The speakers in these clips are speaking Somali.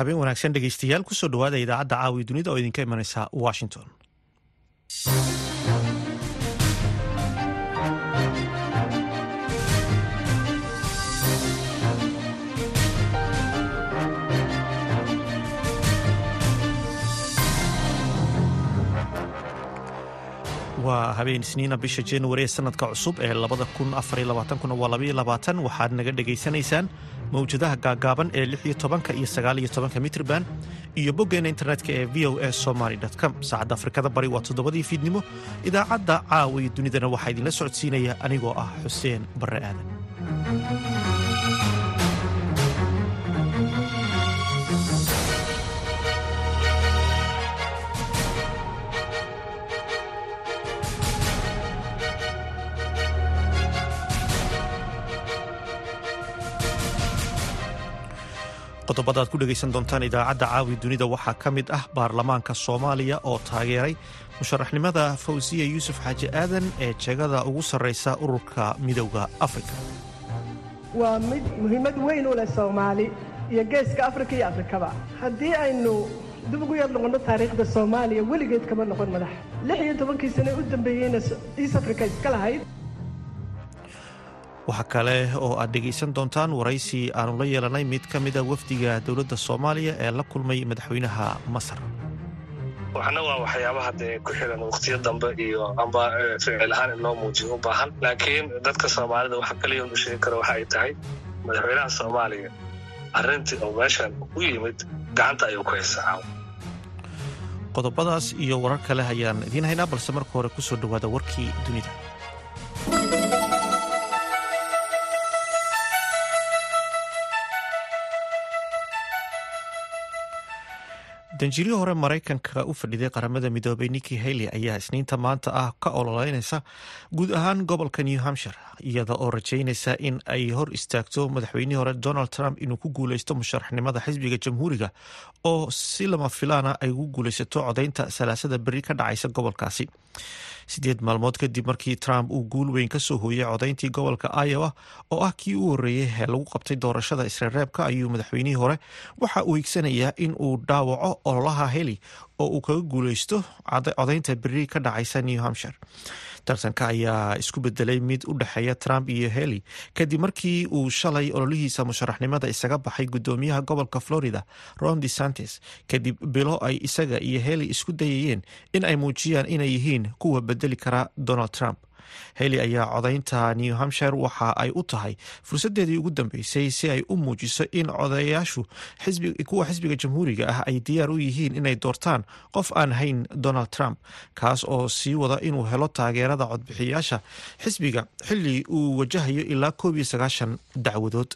habeen wanaagsan dhegeystayaal ku soo dhawaada idaacadda caawi dunida oo idinka imanaysa washington waa habeen isniina bisha januari ee sanadka cusub ee waxaad naga dhegaysanaysaan mawjadaha gaagaaban ee iyo mitrban iyo boggeena internetka ee v o a somaly com. Saacadda afrikada bari waa toddobadii fiidnimo. Idaacadda caawa iyo dunidana waxaa idinla socodsiinaya anigoo ah xuseen barre aadan qodobada aad ku dhegaysan doontaan idaacadda caawi dunida. Waxaa ka mid ah baarlamaanka soomaaliya oo taageeray musharaxnimada fawsiya yuusuf xaaji aadan ee jeegada ugu sarraysa ururka midowda afrika. Waa mid muhiimad weyn u leh soomaali iyo geeska afrika iyo afrikaba. Haddii aynu dib ugu yar noqonno taariikhda soomaaliya weligeed kama noqon madax lix iyo tobankii sane u dambeeyeyna east africa iska lahayd waxaa kale oo aad dhegaysan doontaan waraysi aanu la yeelanay mid ka mida wafdiga dowladda soomaaliya ee la kulmay madaxweynaha masar. Waxna waa waxyaabaha dee ku xiran waqtiyo dambe iyo amba ficil ahaan in loo muujiyo u baahan. Laakiin dadka soomaalida waxa kaliya u sheegi karo waxa ay tahay madaxweynaha soomaaliya. Arrintii oo meeshan u yimid gacanta ayuu ku haysaa. Qodobadaas iyo warar kale ayaan idiin haynaa balse marka hore ku soo dhowaada warkii dunida danjirihii hore maraykanka u fadhiday qaramada midoobay niki haley ayaa isniinta maanta ah ka ololeynaysa guud ahaan gobolka new hampshire iyada oo rajaynaysa in ay hor istaagto madaxweynihii hore donald trump inuu ku guuleysto musharaxnimada xisbiga jamhuuriga oo si lama filaana ay ugu guuleysato codaynta salaasada beri ka dhacaysa gobolkaasi sideed maalmood kadib markii trump uu guul weyn ka soo hooyay codayntii gobolka iowa oo ah kii u horeeyey ee lagu qabtay doorashada isreereebka ayuu madaxweynihii hore waxa uu higsanayaa in uu dhaawaco ololaha heli oo uu kaga guuleysto codaynta beri ka dhacaysa new hampshire tartanka ayaa isku bedelay mid u dhexeeya trump iyo heli kadib markii uu shalay ololihiisa musharaxnimada isaga baxay gudoomiyaha gobolka florida ron de santes kadib bilo ay isaga iyo heli isku dayayeen in ay muujiyaan inay yihiin kuwa bedeli kara donald trump heli ayaa codaynta new hampshire waxa ay u tahay fursadeedii ugu dambeysay si ay u muujiso in codayaashu kuwa xisbiga jamhuuriga ah ay diyaar u yihiin inay doortaan qof aan hayn donald trump kaas oo sii wada inuu helo taageerada codbixiyaasha xisbiga xili uu wajahayo ilaa koob iyo sagaashan dacwadood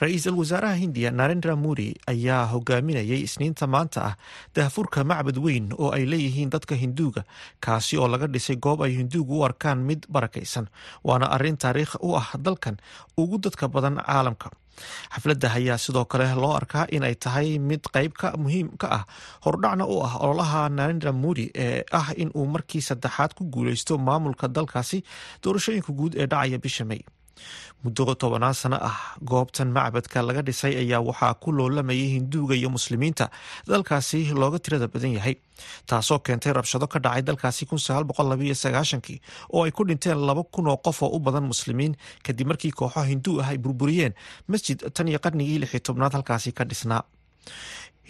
ra'iisul wasaaraha hindiya narendra modi ayaa hogaaminayay isniinta maanta ah daahfurka macbad weyn oo ay leeyihiin dadka hinduuga kaasi oo laga dhisay goob ay hinduugu u arkaan mid barakaysan waana arrin taariikh u ah dalkan ugu dadka badan caalamka. Xafladda ayaa sidoo kale loo arkaa in ay tahay mid qayb ka muhiim ka ah hordhacna u ah ololaha narendra modi ee ah in uu markii saddexaad ku guuleysto maamulka dalkaasi doorashooyinka guud ee dhacaya bisha may muddo tobanaan sano ah goobtan macbadka laga dhisay ayaa waxaa ku loolamayay hinduuga iyo muslimiinta. Dalkaasi looga tirada badan yahay taasoo keentay rabshado ka dhacay dalkaasi kii oo ay ku dhinteen laba kun oo qof oo u badan muslimiin. Kadib markii kooxo hinduu ah ay burburiyeen masjid tan iyo qarnigii lixi tobnaad halkaasi ka dhisnaa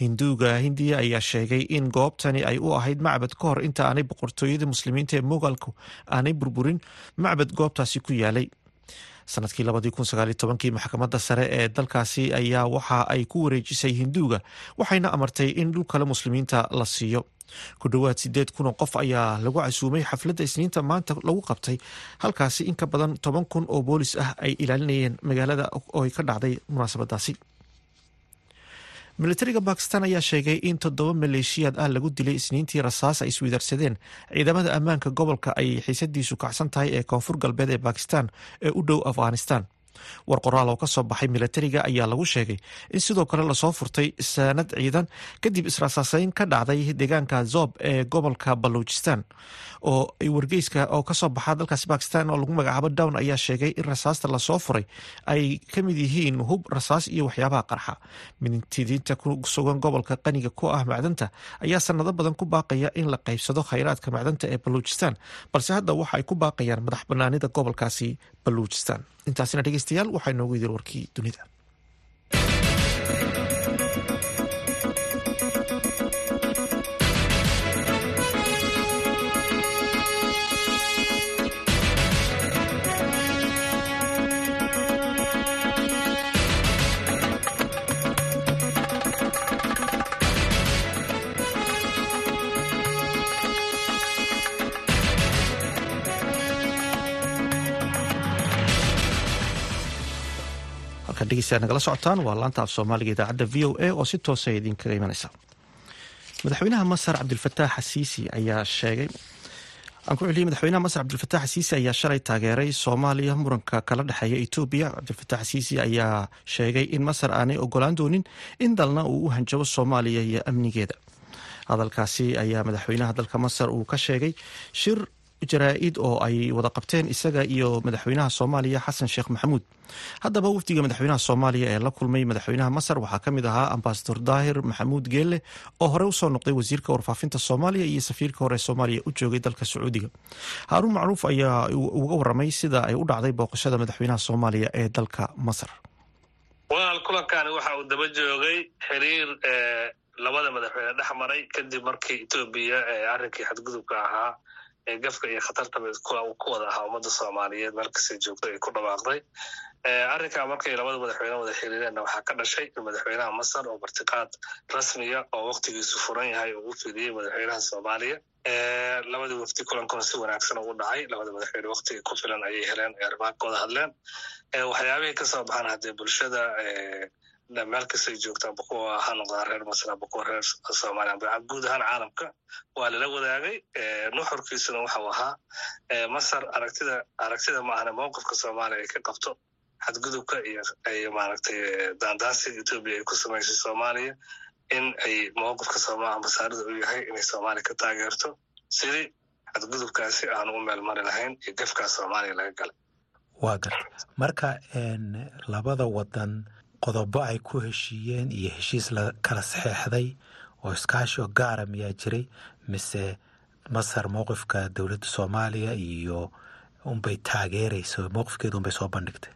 hinduuga hindiya ayaa sheegay in goobtani ay u ahayd macbad ka hor inta aanay boqortooyada muslimiinta ee mogaalku aanay burburin. Macbad goobtaasi ku yaalay sannadkii kii maxkamadda sare ee dalkaasi ayaa waxa ay ku wareejisay hinduuga waxayna amartay in dhul kale muslimiinta la siiyo. Ku dhowaad sideed kun oo qof ayaa lagu casuumay xafladda isniinta maanta lagu qabtay halkaasi in ka badan toban kun oo boolis ah ay ilaalinayeen magaalada oo ay ka dhacday munaasabadaasi militariga bakistan ayaa sheegay in toddoba maleeshiyaad ah lagu dilay isniintii rasaas ay iswidarsadeen ciidamada ammaanka gobolka ay xiisadiisu kacsan tahay ee koonfur galbeed ee bakistan ee u dhow afghanistan war qoraal oo ka soo baxay milatariga ayaa lagu sheegay in sidoo kale la soo furtay saanad ciidan kadib israsaaseyn ka dhacday deegaanka zob ee gobolka baluujistan oo wargeyska oo ka soo baxa dalkaasi bakistan oo lagu magacaabo down ayaa sheegay in rasaasta la soo furay ay ka mid yihiin hub rasaas iyo waxyaabaha qarxa. Mintidiinta ku sugan gobolka qaniga ku ah macdanta ayaa sanado badan ku baaqaya in la qaybsado khayraadka macdanta ee baluujistan balse hadda waxa ay ku baaqayaan madax banaanida gobolkaasi baluujistan intaasina dhegeystayaal waxaa inoogu yidin warkii dunida dhegeystayaal nagala socotaan waa laanta af soomaaliga idaacadda v o a oo si toosa idinkaga imanaysa. Madaxweynaha masar cabdilfataax xasiisi ayaa sheegay aan ku celiyay madaxweynaha masar cabdilfataax xasiisi ayaa shalay taageeray soomaaliya muranka kala dhexeeya etoobiya cabdilfataax xasiisi ayaa sheegay in masar aanay ogolaan doonin in dalna uu u hanjabo soomaaliya iyo amnigeeda. Hadalkaasi ayaa madaxweynaha dalka masar uu ka sheegay shir jaraa-id oo ay wada qabteen isaga iyo madaxweynaha soomaaliya xasan sheekh maxamuud. Haddaba wafdiga madaxweynaha soomaaliya ee la kulmay madaxweynaha masar waxaa ka mid ahaa ambasador daahir maxamuud geelle oo hore u soo noqday wasiirka warfaafinta soomaaliya iyo safiirka hore soomaaliya u joogay dalka sacuudiga. Haaruun macruuf ayaa uga waramay sida ay u dhacday booqashada madaxweynaha soomaaliya ee dalka masar. Walaal kulankani waxa uu daba joogay xiriir labada madaxweyne dhex maray kadib markii etoobiya arrinkii xadgudubka ahaa gafka iyo khatartaba ku wada ahaa ummadda soomaaliyeed meelkastay joogto ay ku dhawaaqday. Arrinkaa markay labada madaxweyne wada xiriireenna waxaa ka dhashay in madaxweynaha masar oo martiqaad rasmiya oo waktigiisu furan yahay oo u madaxweynaha soomaaliya. Labadii wafdi kulankuna si wanaagsan ugu dhacay. Labada madaxweyne waktiga ku filan ayay heleen ee armaankooda hadleen. Waxyaabihii ka soo baxaan haddee bulshada meel kastay joogtaan bakuwa ha noqdaan reer masar bakuwa reer soomaaliya guud ahaan caalamka waa lala wadaagay nuxurkiisuna waxau ahaa masar aragtida aragtida ma ahna mowqifka soomaaliya ay ka qabto xadgudubka iyo maaragtay daandaasiga etoobiya ay ku samaysay soomaaliya in ay mowqifka sooma ambasaarada u yahay inay soomaaliya ka taageerto sidii xadgudubkaasi aanu u meel mari lahayn iyo gafkaas soomaaliya laga galay waa garta marka labada wadan qodobo ay ku heshiiyeen iyo heshiis la kala saxeexday oo iskaashi oo gaara miyaa jiray mise masar mowqifka dowladda soomaaliya iyo unbay taageerayso mowqifkeeda unbay soo bandhigtay?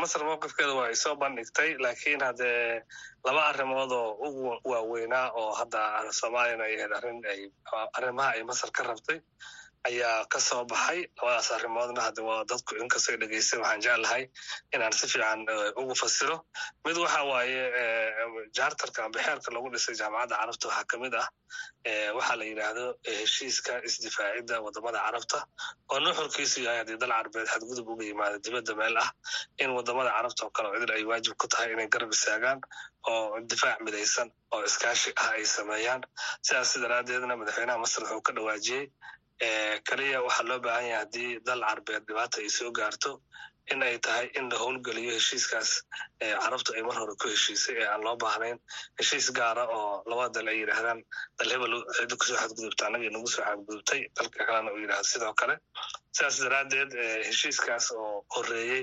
Masar mowqifkeeda waa ay soo bandhigtay laakiin haddee laba arrimood oo ugu waaweynaa oo hadda soomaaliyana ay ahayd arrin ay arrimaha ay masar ka rabtay ayaa ka soo baxay. Labadaas arrimoodna hadde waa dadku inkastoo dhegeystay waxaan jeclahay inaan si fiican ugu fasiro. Mid waxa waaye jaartarka amba xeerka lagu dhisay jaamacadda carabta waxaa ka mid ah waxaa la yidhaahdo heshiiska isdifaacidda waddamada carabta oo nuxurkiisu yahay haddii dal carbeed xadgudub uga yimaada dibadda meel ah in waddamada carabta oo kale cidil ay waajib ku tahay inay garab istaagaan oo difaac midaysan oo iskaashi ah ay sameeyaan. Sidaas daraaddeedna madaxweynaha masar wuxuu ka dhawaajiyey kaliya waxaa loo baahan yahay haddii dal carbeed dhibaata ay soo gaarto in ay tahay in la howlgeliyo heshiiskaas carabtu ay mar hore ku heshiisay ee aan loo baahnayn. Heshiis gaara oo labada dal ay yidhaahdaan dal hebel ku soo xadgudubta annaga nagu soo xadgudubtay dalka kalena uu yidhahdo sidoo kale. Sidaas daraaddeed heshiiskaas oo horeeyey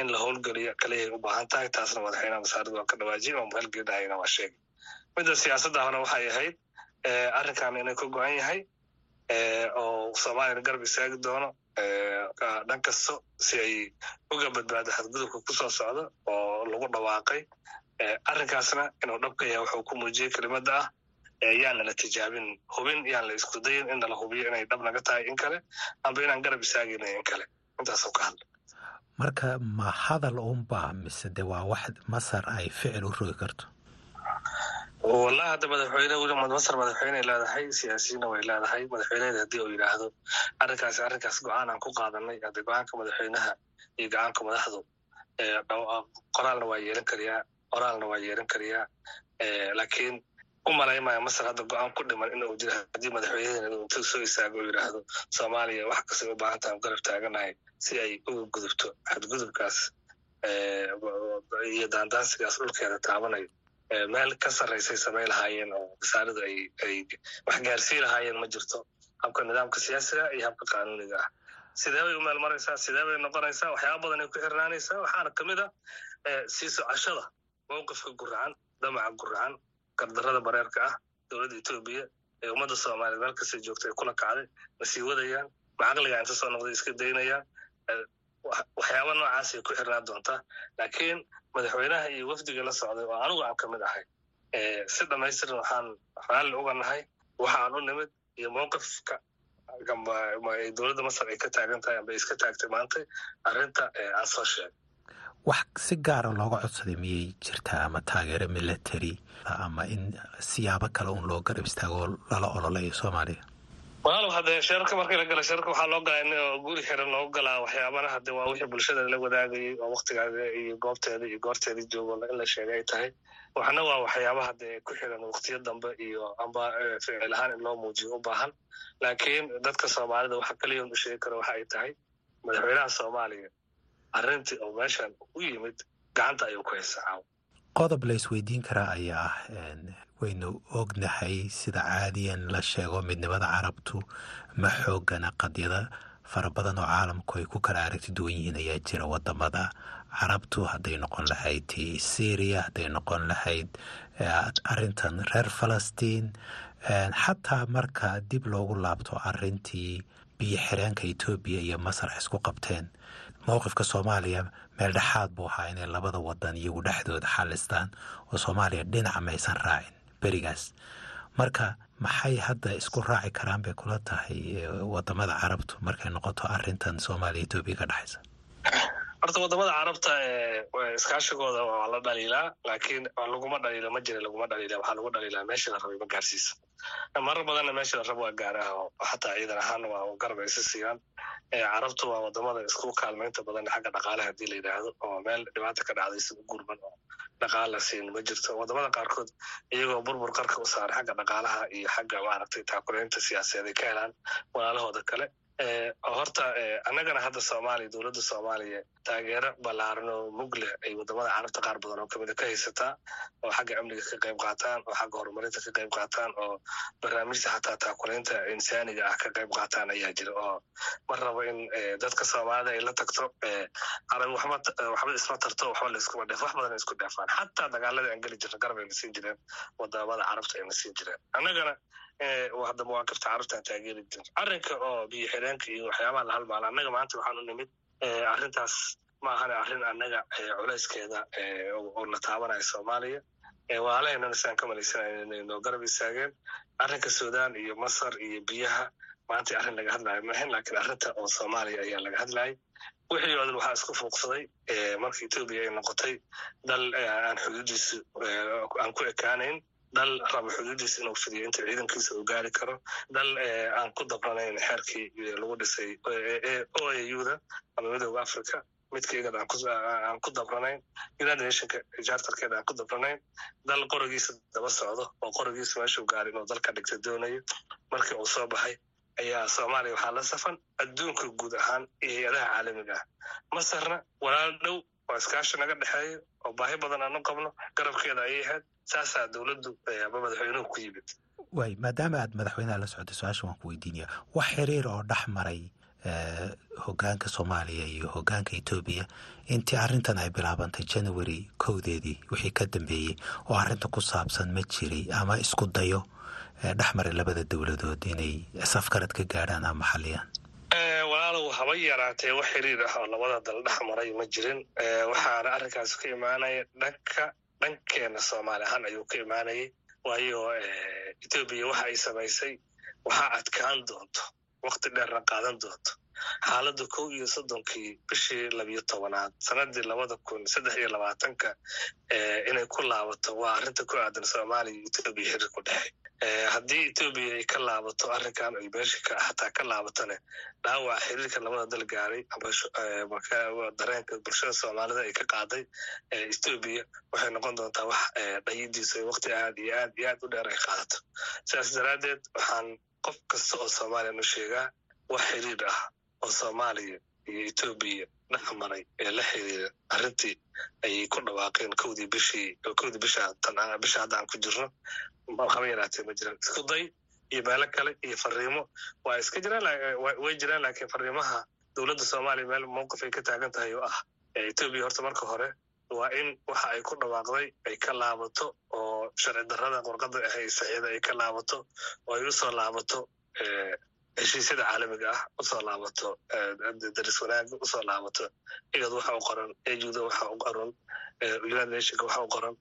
in la howlgeliyo kaliyaay u baahan tahay taasna madaxweynaha masaarida waa ka dhawaajiyay oo mahalgeedahayna waa sheegay. Midda siyaasadda hore waxay ahayd arrinkan inay ka go-an yahay oo soomaaliyana garab istaagi doono. Dhan kasto si ay uga badbaado xadgudubka ku soo socdo oo lagu dhawaaqay. Arrinkaasna inuu dhabka yahay wuxuu ku muujiyey kelimada ah yaan nala tijaabin hubin yaan la isku dayin in nala hubiyo inay dhab naga tahay in kale amba inaan garab istaagayna in kale. Intaasoo ka hadla marka ma hadal unba mise de waa wax masar ay ficil u rogi karto wallahi hadda madaxweyne weli masar madaxweyney leedahay siyaasiyiinna way leedahay madaxweyneeda haddii uu yidhaahdo arrinkaasi arrinkaas go'aan aan ku qaadanay hadde go'aanka madaxweynaha iyo go'aanka madaxdu qoraalna waa yeelan kariyaa qoraalna waa yeelan kariyaa laakiin u malaymaya masar hadda go'aan ku dhiman in uu jiro haddii madaxweyneheena intuu soo istaago oo yidhaahdo soomaaliya wax kastay u baahan tahay garab taaganahay si ay uga gudubto xadgudubkaas iyo daandaansigaas dhulkeeda taabanayo meel ka sarraysay samay lahaayeen oo wasaaradu ay wax gaarsii lahaayeen ma jirto. Habka nidaamka siyaasiga iyo habka qaanuuniga. Ah sidee bay u meel maraysaa sidee bay noqonaysaa? Waxyaaba badan ay ku xirnaanaysaa. Waxaana ka mid a sii socashada mowqifka guracan damaca guracan gardarada bareerka ah dowladda etoobiya ee ummadda soomaaliya meel kastay joogta ay kula kacday ma sii wadayaan ma caqliga inta soo noqday iska daynayaan. Waxyaaba noocaasay ku xirnaan doontaa. Laakiin madaxweynaha iyo wafdiga la socday oo anigu aan ka mid ahay. Si dhamaystiran waxaan raalli uga nahay waxaan u nimid iyo mowqifka dowladda masar ay ka taagan tahay amba iska taagtay maanta arrinta aan soo sheegay. Wax si gaara looga codsaday miyay jirtaa ama taageero military ama in siyaabo kale un loo garab istaago lala ololayo soomaaliya walaalow haddee sheerarka markii la gala sheerarka waxaa loo galaa in guri xiran loogu galaa waxyaabana hadde waa wixii bulshada la wadaagayay oo waktigaada iyo goobteeda iyo goorteedii joogo in la sheegay ay tahay. Waxna waa waxyaabaha dee ku xiran waktiyo dambe iyo amba ficil ahaan in loo muujiyo u baahan. Laakiin dadka soomaalida waxa kaliya u sheegi kara waxa ay tahay madaxweynaha soomaaliya arrintii oo meeshan u yimid gacanta ayuu ku haysaa qodob la isweydiin karaa ayaa ah waynu ognahay sida caadiyan la sheego midnimada carabtu ma xoogana qadyada. Fara badan oo caalamku ay ku kala aragti duwan yihiin ayaa jira waddamada. Carabtu hadday noqon lahayd syria hadday noqon lahayd arintan reer falastiin. Xataa marka dib loogu laabto arintii biyo xireenka etoobiya iyo masar isku qabteen mowqifka soomaaliya meel dhexaad buu ahaa inay labada wadan iyagu dhexdooda xalistaan oo soomaaliya dhinaca maysan raacin berigaas. Marka maxay hadda isku raaci karaan bay kula tahay waddamada carabtu markay noqoto arintan soomaaliya etoobiya ka dhexaysa horta waddamada carabta iskaashigooda waa la dhaliilaa laakiin laguma dhaliilo ma jira laguma dhaliila waxaa lagu dhaliilaa meeshii la rabay ma gaarsiisa. Marar badanna meeshii la rabo waa gaaraha oo xataa ciidan ahaana waa garab aysi siiyaan. Carabtu waa waddamada isku kaalmaynta badan xagga dhaqaalaha haddii la yidhaahdo oo meel dhibaata ka dhacday si gurban oo dhaqaala siin ma jirto. Wadamada qaarkood iyagoo burbur qarka u saaray xagga dhaqaalaha iyo xagga maaragtay taakulaynta siyaasadeed ay ka helaan walaalahooda kale horta annagana hadda soomaaliya dowladda soomaaliya taageero ballaaran oo mugleh ay waddamada carabta qaar badan oo kamida ka haysataa oo xagga amniga ka qayb qaataan oo xagga horumarinta ka qayb qaataan oo barnaamijta xataa taakulaynta insaaniga ah ka qayb qaataan ayaa jira. Oo ma rabo in dadka soomaalida ay la tagto waxba isma tarto waxba la iskuma dheef wax badan isku dheefaan xataa dagaaladii aan geli jirna garab ayna siin jireen waddamada carabta ayna siin jireen. Annagana hadda mawaaqifta carabtaan taageeri jir arrinka oo biyo xireenka iyo waxyaabaha la halmaala annaga maanta waxaan u nimid arrintaas ma ahane arrin annaga culayskeeda oo la taabanayo soomaaliya. Walaalaheennana sidaan ka malaysanayo inay noo garab istaageen. Arrinka sudan iyo masar iyo biyaha maanta arrin laga hadlayo maahan laakiin arrinta oo soomaaliya ayaa laga hadlayay. Wixii oo dhan waxaa isku fuuqsaday marka etoobiya ay noqotay dal aan xuduudiisu aan ku ekaanayn dal raba xuduudiisa inuu fidiyo inta ciidankiisa uu gaari karo dal aan ku dabranayn xeerkii lagu dhisay o auda ama midooda africa midkeegad aan ku dabranayn united nationka charterkeeda aan ku dabranayn dal qorigiisa daba socdo oo qorigiisa meeshuu gaari inuu dalka dhigta doonayo markii uu soo baxay ayaa soomaaliya waxaa la safan adduunka guud ahaan iyo hay'adaha caalamiga ah. Masarna walaal dhow waa iskaashi naga dhexeeyo oo baahi badan aanu qabno garabkeeda ayay ahayd. Saasaa dowladdu ama madaxweynuhu ku yimid. Waay maadaama aad madaxweynaha la socotay su'aasha waan ku weydiinaya wax xiriir oo dhex maray hogaanka soomaaliya iyo hogaanka etoobiya intii arrintan ay bilaabantay january kowdeedii wixii ka dambeeyey oo arrinta ku saabsan ma jiray ama isku dayo dhex maray labada dowladood inay safgarad ka gaadhaan ama xaliyaan haba yaraatee wax xiriir ah oo labada dal dhex maray ma jirin. Waxaana arrinkaas ka imaanaya dhanka dhankeena soomaali ahaan ayuu ka imaanayay. Waayo etoobiya waxa ay samaysay waxaa adkaan doonto wakti dheerna qaadan doonto xaaladda kow iyo soddonkii bishii labiyo tobanaad sanadii labada kun saddex iyo labaatanka inay ku laabato waa arrinta ku aadan soomaaliya iyo etoobiya xiriir ku dhexe haddii etoobiya ay ka laabato arrinkan ay beesha xataa ka laabatane dhaawaca xiriirka labada dal gaaray dareenka bulshada soomaalida ay ka qaaday etoobiya waxay noqon doontaa wax dhayidiisa waqti aad iyo aad iyo aad u dheer ay qaadato sidaas daraaddeed waxaan qof kasta oo soomaaliyan u sheegaa wax xiriir ah oo soomaaliya iyo etoobiya dhex maray ee la xiriira arrintii ayay ku dhawaaqeen kowdii bishii kowdii bisha bisha hadda aan ku jirno haba yaraatee ma jiraan. Isku day iyo meelo kale iyo fariimo. Waa iska jiraan way jiraan laakiin fariimaha dowladda soomaaliya meel mowqif ay ka taagan tahay oo ah etoobiya horta marka hore waa in waxa ay ku dhawaaqday ay ka laabato oo sharci darrada qorqada ah ay saxiida ay ka laabato oo ay u soo laabato heshiisyada caalamiga ah u soo laabato daris wanaaga u soo laabato. Igad waxa u qoran ejuda waxa u qoran united nationka waxa u qoran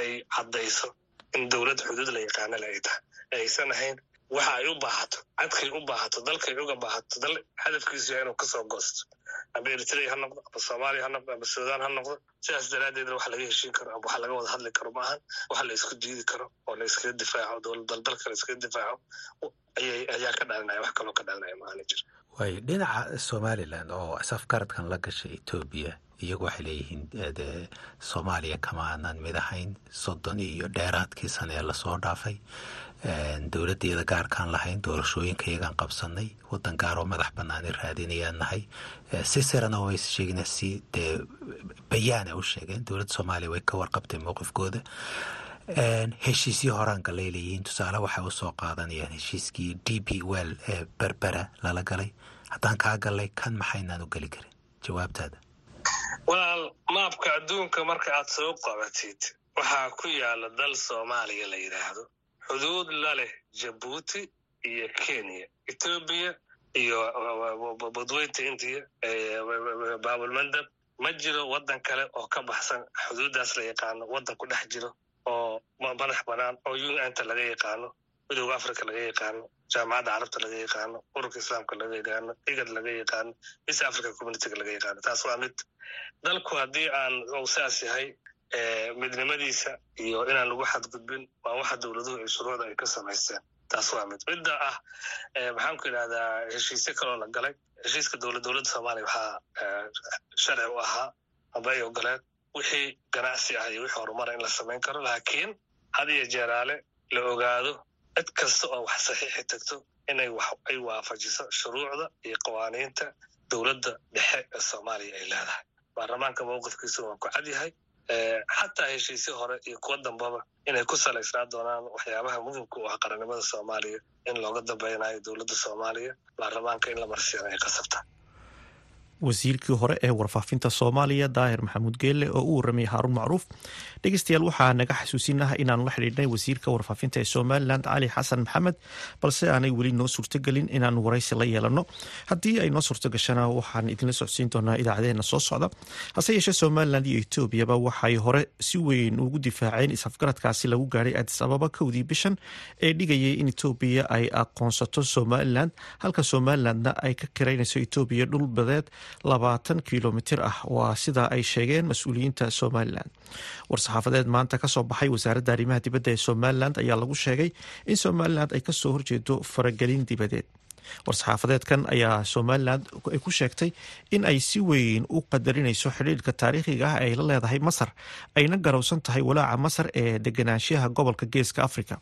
ay caddayso in dowlad xuduud la yaqaanale ay tahay. Aysan ahayn waxa ay u baahato cadkay u baahato dalkay uga baahato dal hadafkiisu yahay inuu ka soo goosto. Ama eritrea ha noqdo ama soomaaliya ha noqdo ama sudan ha noqdo sidaas daraaddeedna wax laga heshiin karo ama wax laga wada hadli karo maahan. Wax la isku diidi karo oo la iskaga difaaco daldalka la iskaga difaaco ayaa ka dhalinaya wax kaloo ka dhalinaya maana jir waayo dhinaca somalilan oo safgaradkan la gashay etoobiya iyagu waxay leeyihiin de soomaaliya kama aanan mid ahayn soddon iyo dheeraadkii sane ee la soo dhaafay dowladdeeda gaarkaan lahayn doorashooyinka iyagaan qabsanay waddan gaaroo madax banaani raadinayaan nahay si sirana way sheegeen si dee bayaana u sheegeen dowladda soomaaliya way ka warqabtay mowqifkooda heshiisyo horaan galay leeyihiin tusaale waxay u soo qaadanayaan heshiiskii d b well ee berbera lala galay. Haddaan kaa galay kan maxaynaan u geli karin? Jawaabtaada. Walaal maabka adduunka marka aad soo qabatid waxaa ku yaalla dal soomaaliya la yidhaahdo xuduud la leh jabuuti iyo kenya etoobiya iyo badweynta indiya baabulmandab ma jiro waddan kale oo ka baxsan. Xuduuddaas la yaqaano waddan ku dhex jiro oo madax banaan oo unta laga yaqaano midooda africa laga yaqaano jaamacadda carabta laga yaqaano ururka islaamka laga yaqaano igad laga yaqaano east africa communityga laga yaqaano. Taas waa mid dalku haddii aan u saas yahay midnimadiisa iyo inaan lagu xadgudbin waa waxa dowladuhu ay shuruucda ay ka samaysteen. Taas waa mid. Midda ah maxaan ku yidhahdaa heshiisyo kaloo la galay heshiiska dowlad dowladda soomaaliya waxaa sharci u ahaa amba ay ogoleen wixii ganacsi ah iyo wixii horumara in la samayn karo laakiin had iyo jeeraale la ogaado cid kasta oo wax saxiixi tagto inay ay waafajiso shuruucda iyo qawaaniinta dowladda dhexe ee soomaaliya ay leedahay. Baarlamaanka mowqifkiisu waa ku cad yahay xataa heshiisyo hore iyo kuwa dambaba inay ku salaysnaa doonaan waxyaabaha muhimka u ah qarannimada soomaaliya in looga dambeynayo dowladda soomaaliya baarlamaanka in la marsiyana ay qasabta wasiirkii hore ee warfaafinta soomaaliya daahir maxamuud geelle oo u warramay haaruun macruuf dhegeystayaal waxaa naga xasuusinaha inaanu la xidhiidhnay wasiirka warfaafinta ee somalilan cali xasan maxamed balse aanay weli noo suurtogelin inaanu waraysi la yeelanno haddii ay noo suurto gashana waxaan idinla socodsiin doonaa idaacadeena soo socda. Hase yeeshee somalilan iyo etoobiyaba waxay hore si weyn ugu difaaceen is-afgaradkaasi lagu gaadhay adis ababa kowdii bishan ee dhigayay in etoobiya ay aqoonsato somalilan halka somalilandna ay ka kiraynayso etoobiya dhul badeed labaatan kilomitir ah. Waa sida ay sheegeen mas'uuliyiinta somalilan war-saxaafadeed maanta ka soo baxay wasaaradda arrimaha dibadda ee somalilan ayaa lagu sheegay in somalilan ay ka soo horjeedo faragelin dibadeed war-saxaafadeedkan ayaa somalilan ay ku sheegtay in ay si weyn u qadarinayso xidhiirka taariikhiga ah ay la leedahay masar ayna garowsan tahay walaaca masar ee deganaanshaha gobolka geeska africa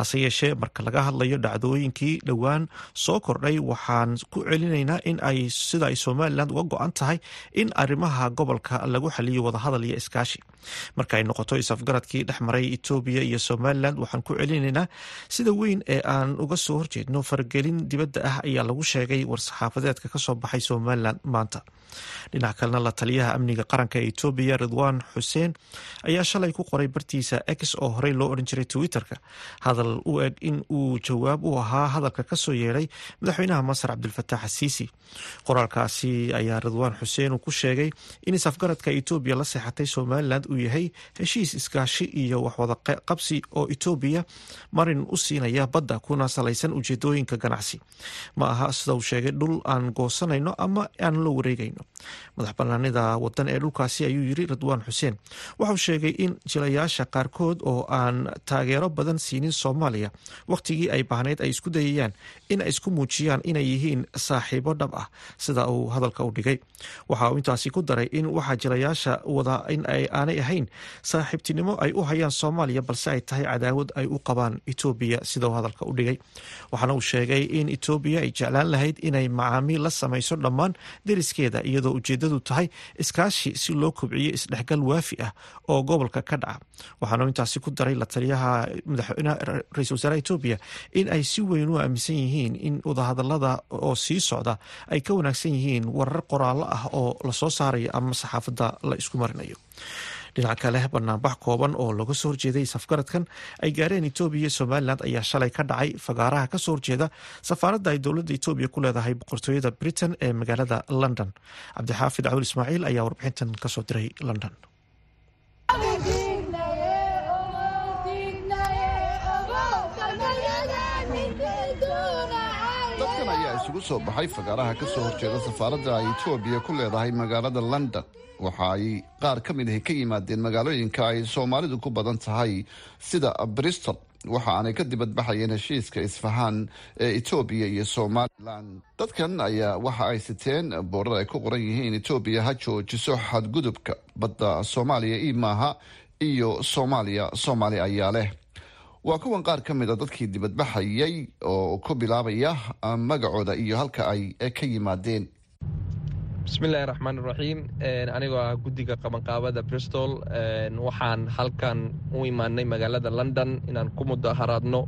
hase yeeshee marka laga hadlayo dhacdooyinkii dhowaan soo kordhay waxaan ku celinaynaa in ay sida ay somalilan uga go-an tahay in arrimaha gobolka lagu xaliyo wadahadal iyo iskaashi. Marka ay noqoto is-afgaradkii dhex maray etoobiya iyo somalilan waxaan ku celinaynaa sida weyn ee aan uga soo horjeedno faragelin dibadda ah ayaa lagu sheegay war-saxaafadeedka ka soo baxay somalilan maanta. Dhinac kalena la taliyaha amniga qaranka ee etoobiya ridwaan xuseen ayaa shalay ku qoray bartiisa x oo horey loo odhan jiray twitter-ka. Hadal u eg in uu jawaab u ahaa hadalka ka soo yeedhay madaxweynaha masar cabdilfataax asiisi qoraalkaasi ayaa ridwaan xuseen uu ku sheegay in is-afgaradka etoobiya la seexatay somalilan uu yahay heshiis iskaashi iyo waxwada qabsi oo etoobiya marin u siinaya badda kuna salaysan ujeedooyinka ganacsi ma aha sida uu sheegay dhul aan goosanayno ama aan la wareegayno madax banaanida wadan ee dhulkaasi ayuu yiri ridwaan xuseen waxauu sheegay in jilayaasha qaarkood oo aan taageero badan siinin soomaaliya wakhtigii ay baahnayd ay isku dayayaan in isku muujiyaan inay yihiin saaxiibo dhab ah sida uu hadalka u dhigay waxa uu intaasi ku daray in waxaa jilayaasha wada in aanay ahayn saaxiibtinimo ay u hayaan soomaaliya balse ay tahay cadaawad ay u qabaan etoobiya sida uu hadalka u dhigay waxaana uu sheegay in etoobiya ay jeclaan lahayd inay macaamiil la samayso dhammaan deriskeeda iyadoo ujeedadu tahay iskaashi si loo kobciyo isdhexgal waafi ah oo gobolka ka dhaca waxaana intaasi ku daray la taliyaha madaxweynaha ra'isul wasaaraha etoobiya in ay si weyn u aaminsan yihiin in wadahadalada oo sii socda ay ka wanaagsan yihiin warar qoraallo ah oo la soo saarayo ama saxaafadda la isku marinayo dhinaca kale banaanbax kooban oo laga soo horjeeday safgaradkan ay gaareen etoobiya iyo somalilan ayaa shalay ka dhacay fagaaraha ka soo horjeeda safaaradda ay dowladda etoobiya ku leedahay boqortooyada britain ee magaalada london. Cabdixaafid cawul ismaaciil ayaa warbixintan ka soo diray london isugu soo baxay fagaaraha ka soo horjeeda safaaradda ay etoobiya ku leedahay magaalada london. Waxa ay qaar ka mid ahi ka yimaadeen magaalooyinka ay soomaalidu ku badan tahay sida bristol waxa aanay ka dibadbaxayeen heshiiska isfahaan ee etoobiya iyo somalilan dadkan ayaa waxa ay siteen boorar ay ku qoran yihiin etoobiya ha joojiso xadgudubka badda soomaaliya ii maaha iyo soomaaliya soomaali ayaa leh waa kuwan qaar ka mid a dadkii dibadbaxayay oo ku bilaabaya magacooda iyo halka ay ka yimaadeen. Bismillahi raxmaan iraxiim anigoo ah guddiga qabanqaabada bristol waxaan halkan u imaanay magaalada london inaan ku mudaharaadno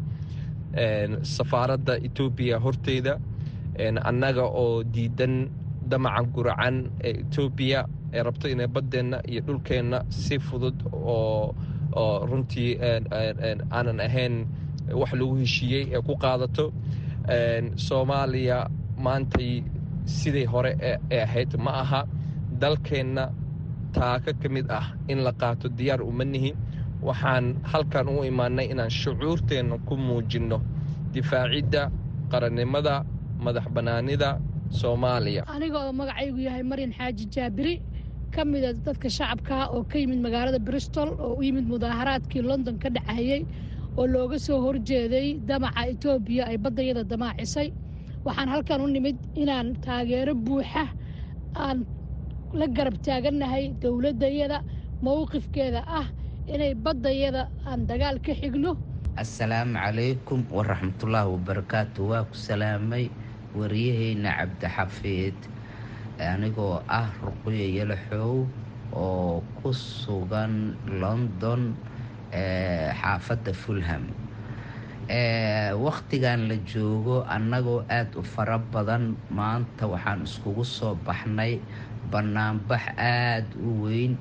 safaaradda etoobiya horteyda annaga oo diidan damaca guracan ee etoobiya ee rabto inay baddeenna iyo dhulkeenna si fudud oo oo runtii aanan ahayn wax lagu heshiiyey ee ku qaadato. Soomaaliya maantay sidai hore ee ahayd. Ma aha dalkeenna taaka ka mid ah in la qaato diyaar uma nihi. Waxaan halkan u imaanay inaan shucuurteenna ku muujinno difaacidda qarannimada madax bannaanida soomaaliya. Aniga oo magacaygu yahay maryan xaaji jaabiri ka mida dadka shacabkaa oo ka yimid magaalada bristol oo u yimid mudaaharaadkii london ka dhacayey oo looga soo horjeeday damaca etoobiya ay baddayada damaacisay waxaan halkan u nimid inaan taageero buuxa aan la garab taagannahay dowladdayada mowqifkeeda ah inay baddayada aan dagaal ka xigno. Assalaamu calaykum waraxmatullaahi wabarakaatu waa ku salaamay wariyaheyna cabdixafiid anigoo ah ruqyo yalaxow oo ku sugan london xaafadda fulham. Wakhtigan la joogo annagoo aada u fara badan maanta waxaan iskugu soo baxnay bannaanbax aada u weyn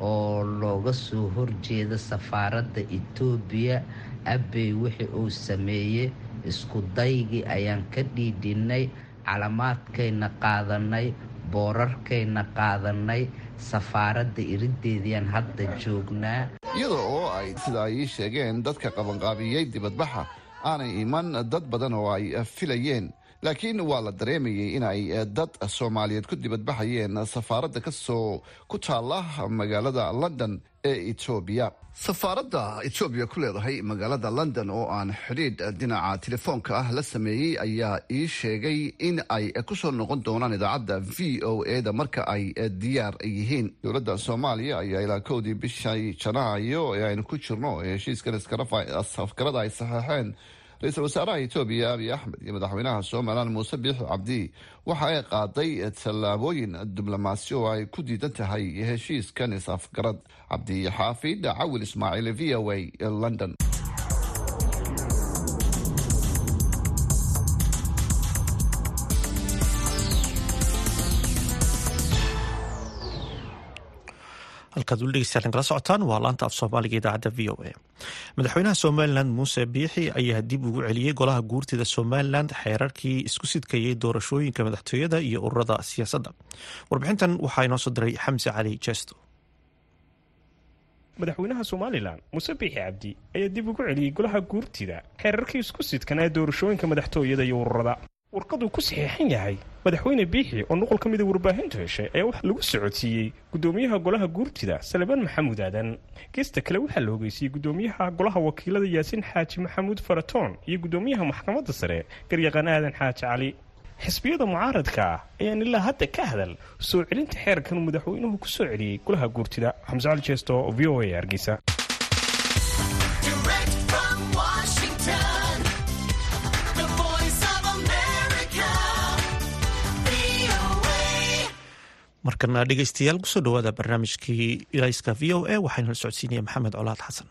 oo looga soo horjeeda safaaradda etoobiya abbey wixii uu sameeyey isku daygii ayaan ka dhiidhinnay calamaadkayna qaadanay boorarkayna qaadanay safaaradda irideediaan hadda joognaa. Iyada oo ay sida ay ii sheegeen dadka qabanqaabiyey dibadbaxa aanay iman dad badan oo ay filayeen laakiin waa la dareemayay in ay dad soomaaliyeed ku dibadbaxayeen safaaradda ka soo ku taala magaalada london ee etoobiya safaaradda etoobiya ku leedahay magaalada london oo aan xidhiidh dhinaca telefoonka ah la sameeyey ayaa ii sheegay in ay ku soo noqon doonaan idaacadda v o e da marka ay diyaar yihiin. Dowladda soomaaliya ayaa ilaa kowdii bishay janaayo ee aynu ku jirno ee heshiiskan iskarada ay saxeexeen ra'iisul wasaaraha etoobiya abiy axmed iyo madaxweynaha somalilan muuse biixi cabdi waxa ay qaaday tallaabooyin diblomaasi oo ay ku diidan tahay heshiiskan is-afgarad cabdi xaafid cawil ismaaciil v o a london halkaad weli dhegeystayaal kala socotaan waa laanta af soomaaliga idaacadda v o a. madaxweynaha somalilan muuse biixi ayaa dib ugu celiyey golaha guurtida somalilan xeerarkii isku sidkayay doorashooyinka madaxtooyada iyo ururada siyaasadda warbixintan waxaa inoo soo diray xamse cali jesto madaxweynaha somalilan muuse biixi cabdi ayaa dib ugu celiyey golaha guurtida xeerarkii isku sidkan ee doorashooyinka madaxtooyada iyo ururada warqaduu ku saxiixan yahay madaxweyne biixi oo nuqol ka mida warbaahintu heshay ayaa waxaa lagu socodsiiyey gudoomiyaha golaha guurtida salebaan maxamuud aadan geesta kale waxaa la ogeysiiyey gudoomiyaha golaha wakiilada yaasiin xaaji maxamuud faratoon iyo gudoomiyaha maxkamadda sare garyaqaan aadan xaaji cali xisbiyada mucaaradka ah ayaan ilaa hadda ka hadal soo celinta xeerkan madaxweynuhu ku soo celiyey golaha guurtida. Xamse cali jeesto v o a hargeysa markana dhegeystayaal ku soo dhawaada barnaamijkii ilayska v o a waxaynu la socodsiinaya maxamed colaad xasan.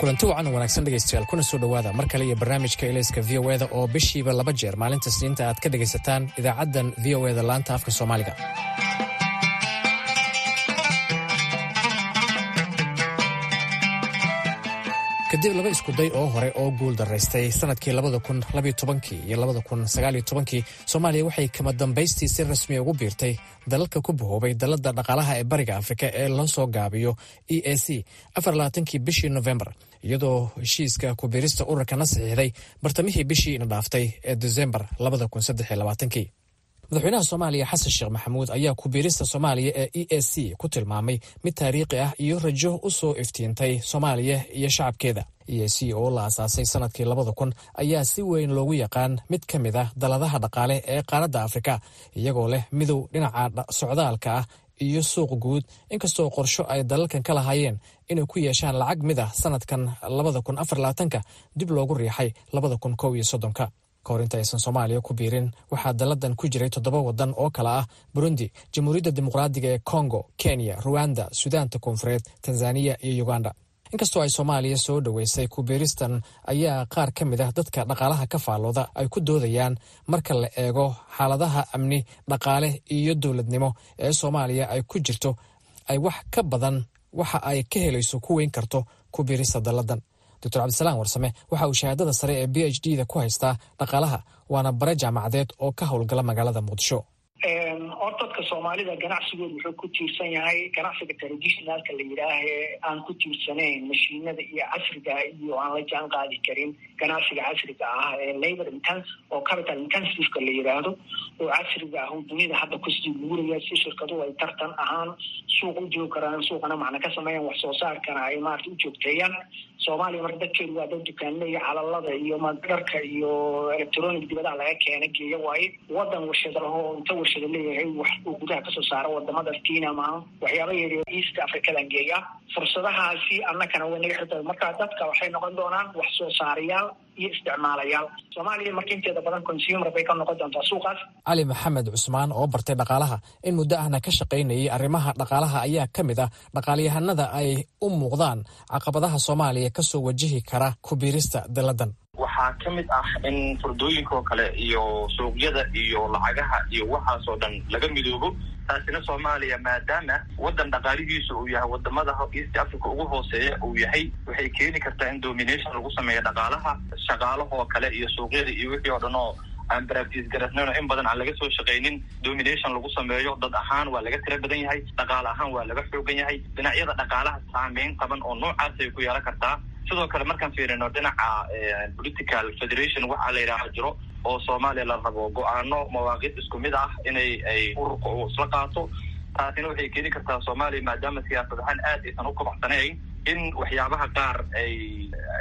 Kulanti wacan wanaagsan dhegaystayaal kuna soo dhowaada mar kale iyo barnaamijka ilayska v o eda oo bishiiba laba jeer maalinta sniinta aad ka dhegaysataan idaacaddan v o eda laanta afka soomaaliga kadib laba iskuday oo hore oo guul daraystay sannadkii iyo soomaaliya waxay kama dambaystii si rasmiya ugu biirtay dalalka ku bahoobay dalada dhaqaalaha ee bariga afrika ee loo soo gaabiyo e a c kii bishii nofembar iyadoo heshiiska kubiirista ururkana saxiixday bartamihii bishii ina dhaaftay ee desembar madaxweynaha soomaaliya xasan sheekh maxamuud ayaa kubiirista soomaaliya ee e a c ku tilmaamay mid taariikhi ah iyo rajo u soo iftiintay soomaaliya iyo shacabkeeda. E a c oo la asaasay sannadkii labada kun ayaa si weyn loogu yaqaan mid ka mid ah daladaha dhaqaale ee qaaradda afrika iyagoo leh midow dhinaca socdaalka ah iyo suuq guud. Inkastoo qorsho ay dalalkan ka lahaayeen inay ku yeeshaan lacag mid ah sanadkan labada kun afarlaatanka dib loogu riixay labada kun kow iyo soddonka kahor aysan soomaaliya ku biirin. Waxaa dalladan ku jiray toddoba waddan oo kale ah burundi jamhuuriyadda dimuqraadiga ee kongo kenya ruwanda sudaanta koonfureed tanzaniya iyo uganda. Inkastoo ay soomaaliya soo dhoweysay kubiiristan ayaa qaar ka mid ah dadka dhaqaalaha ka faallooda ay ku doodayaan marka la eego xaaladaha amni dhaqaale iyo dowladnimo ee soomaaliya ay ku jirto ay wax ka badan waxa ay ka helayso ku weyn karto kubiirista dalladan doctor cabdisalaam warsame waxa uu shahaadada sare ee b h d da ku haystaa dhaqaalaha waana bare jaamacadeed oo ka howlgala magaalada muqdisho horta dadka soomaalida ganacsigooda wuxuu ku tiirsan yahay ganacsiga traditionalka la yidhaahee aan ku tiirsanayn mashiinada iyo casriga iyo aan la jaan qaadi karin ganacsiga casriga ah ee labor intense oo capital intensiveka la yidhaahdo. Oo casriga ah oo dunida hadda ku sii guuraya si shirkaduhu ay tartan ahaan suuq u karaan suuqana macna ka sameeyaan wax soo saarkana ay maarata u soomaaliya marka dadkeedu waa dad dukaanle iyo calalada iyo dharka iyo electronic dibadaha laga keena geeya waaye. Wadan warshada lahoo inta warshada leeyahay wax uu gudaha ka soo saaro waddamada maaha waxyaaba yaryar east africadan geeya fursadahaasi annakana way naga xirta marka dadka waxay noqon doonaan wax soo saarayaal iyo isticmaalayaal. Soomaaliya marka inteeda badan consumer bay ka noqon doontaa suuqaas. Cali maxamed cusmaan oo bartay dhaqaalaha in muddo ahna ka shaqaynayay arrimaha dhaqaalaha ayaa ka mid ah dhaqaalyahanada ay u muuqdaan caqabadaha soomaaliya ka soo wajihi kara kubiirista dalladan waxaa ka mid ah in furdooyinka oo kale iyo suuqyada iyo lacagaha iyo waxaasoo dhan laga midoobo. Taasina soomaaliya maadaama waddan dhaqaalihiisa uu yahay waddamada east africa ugu hooseeya uu yahay waxay keeni kartaa in domination lagu sameeyo dhaqaalaha shaqaalahoo kale iyo suuqyada iyo wixii oo dhan oo aan baractiis garasnayn oo in badan aan laga soo shaqaynin domination lagu sameeyo dad ahaan waa laga tira badan yahay dhaqaale ahaan waa laga xoogan yahay. Dhinacyada dhaqaalaha saameyn qaban oo noocaas ay ku yeelan kartaa sidoo kale markaan fiirino dhinaca political federation waxaa la yidhaaha jiro oo soomaaliya la rabo go'aano mawaaqid isku mid ah inay ay ururka isla qaato. Taasina waxay keeni kartaa soomaaliya maadaama siyaasad ahaan aad aysan u kabacsanayn in waxyaabaha qaar ay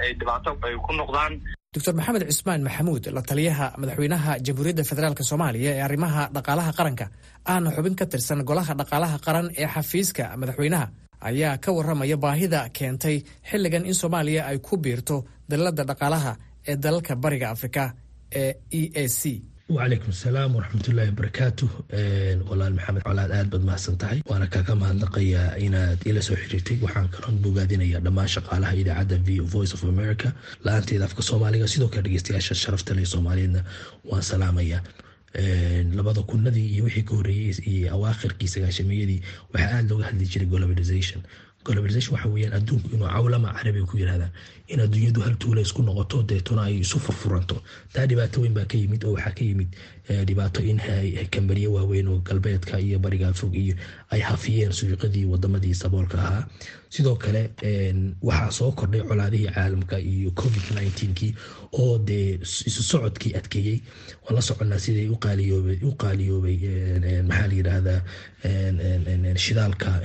ay dhibaato ay ku noqdaan. Doctor maxamed cismaan maxamuud la taliyaha madaxweynaha jamhuuriyadda federaalk soomaaliya ee arrimaha dhaqaalaha qaranka. Ahna xubin ka tirsan golaha dhaqaalaha qaran ee xafiiska madaxweynaha ayaa ka warramaya baahida keentay xilligan in soomaaliya ay ku biirto dalladda dhaqaalaha ee dalalka bariga afrika ee e a c. Wacalaykum asalaam waraxmatullaahi wabarakaatu walaal maxamed colaad aad baad mahadsan tahay waana kaga mahadnaqayaa inaad ila soo xiriirtay. Waxaan kaloon bogaadinaya dhammaan shaqaalaha idaacadda v voice of america. La'aanteeda afka soomaaliga sidoo kale dhegeystayaasha sharafta leh soomaaliyeedna waan salaamaya labada kunadii iyo wixii ka horeeyey iyo awaakhirkii sagaashamiyadii waxaa aada looga hadli jiray globalization. Globalization waxa weeyaan adduunku inuu cawlama carabiga ku yirahdaan in adduunyadu hal tuula isku noqoto deetona ay isu furfuranto. Taa dhibaato weyn baa ka yimid oo waxaa ka yimid dhibaato in kambaniyo waaweyn oo galbeedka iyo bariga fog iyo ay hafiyeen suuqadii wadamadii saboolka ahaa sidoo kale waxaa soo kordhay colaadihii caalamka iyo covid kii oo dee isu socodkii adkeeyey. Waan la soconnaa siday u qaaliyoobay maxaa la yidhaahdaa shidaalka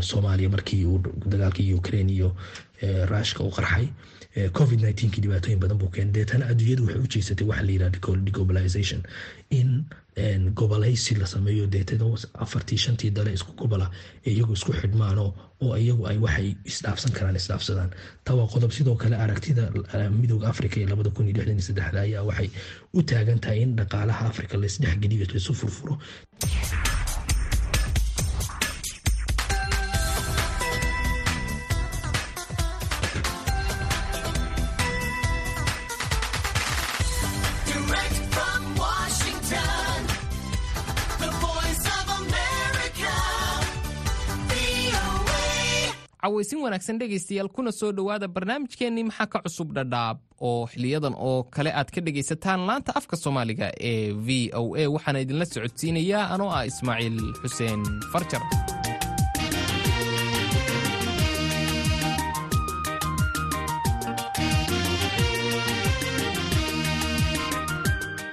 soomaaliya markii uu dagaalkii ukraine iyo rushka u qarxay covid kii dhibaatooyin badan buu keenay. Deetana adduunyadu waxay u jeysatay waxa la yidhahda deglobalization. In gobolaysi la sameeyo deetana afartii shantii dale isku gobola iyagu isku xidhmaano oo iyagu ay waxay isdhaafsan karaan isdhaafsadaan. Taa waa qodob sidoo kale aragtida midooda africa ee labada kun iyo lixdan iyo ayaa waxay u taagan tahay in dhaqaalaha africa laisdhexgeliyo laisu furfuro cawaysin wanaagsan dhegaystayaal kuna soo dhowaada barnaamijkeennii maxaa ka cusub dhadhaab? oo xiliyadan oo kale aad ka dhegaysataan laanta afka soomaaliga ee v o a waxaana idinla socodsiinayaa anoo ah ismaaciil xuseen farjar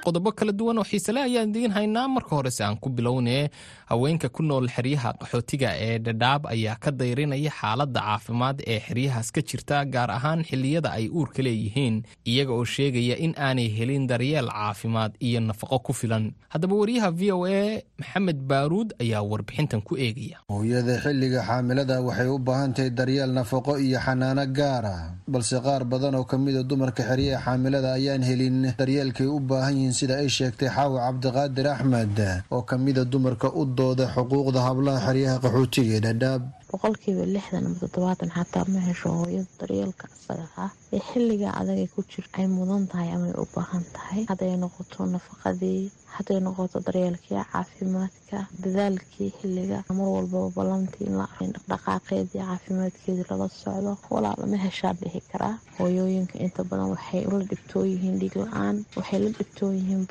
qodobo kala duwan oo xiisele ayaan idiin haynaa. Marka horese aan ku bilownee haweenka ku nool xeryaha qaxootiga ee dhadhaab ayaa ka dayrinaya xaaladda caafimaad ee xeryahaas ka jirta gaar ahaan xilliyada ay uurka leeyihiin iyaga oo sheegaya in aanay helin daryeel caafimaad iyo nafaqo ku filan. Haddaba wariyaha v o a maxamed baaruud ayaa warbixintan ku eegaya. Hooyada xilliga xaamilada waxay u baahan tahay daryeel nafaqo iyo xanaano gaara balse qaar badan oo kamida dumarka xeryaha xaamilada ayaan helin daryeelkay u baahan yihiin sida ay sheegtay xaawa cabdiqaadir axmed oo kamida dumarka u dooda xuquuqda hablaha xeryaha qaxootiga ee dhadhaab boqolkiiba lixdan ama toddobaatan xataa ma hesho hooyada daryeelka isaga ah ee xilliga adagay ku jir ay mudan tahay amay u baahan tahay. Hadday noqoto nafaqadii hadday noqoto daryeelkii caafimaadka dadaalkii xilliga mar walbaba ballantii in dhaqdhaqaaqeedii caafimaadkeedii lala socdo. Walaal ma heshaa dhihi karaa. Hooyooyinka inta badan waxay la dhibtoon yihiin dhiig la'aan waxay la dhibtoon yihiin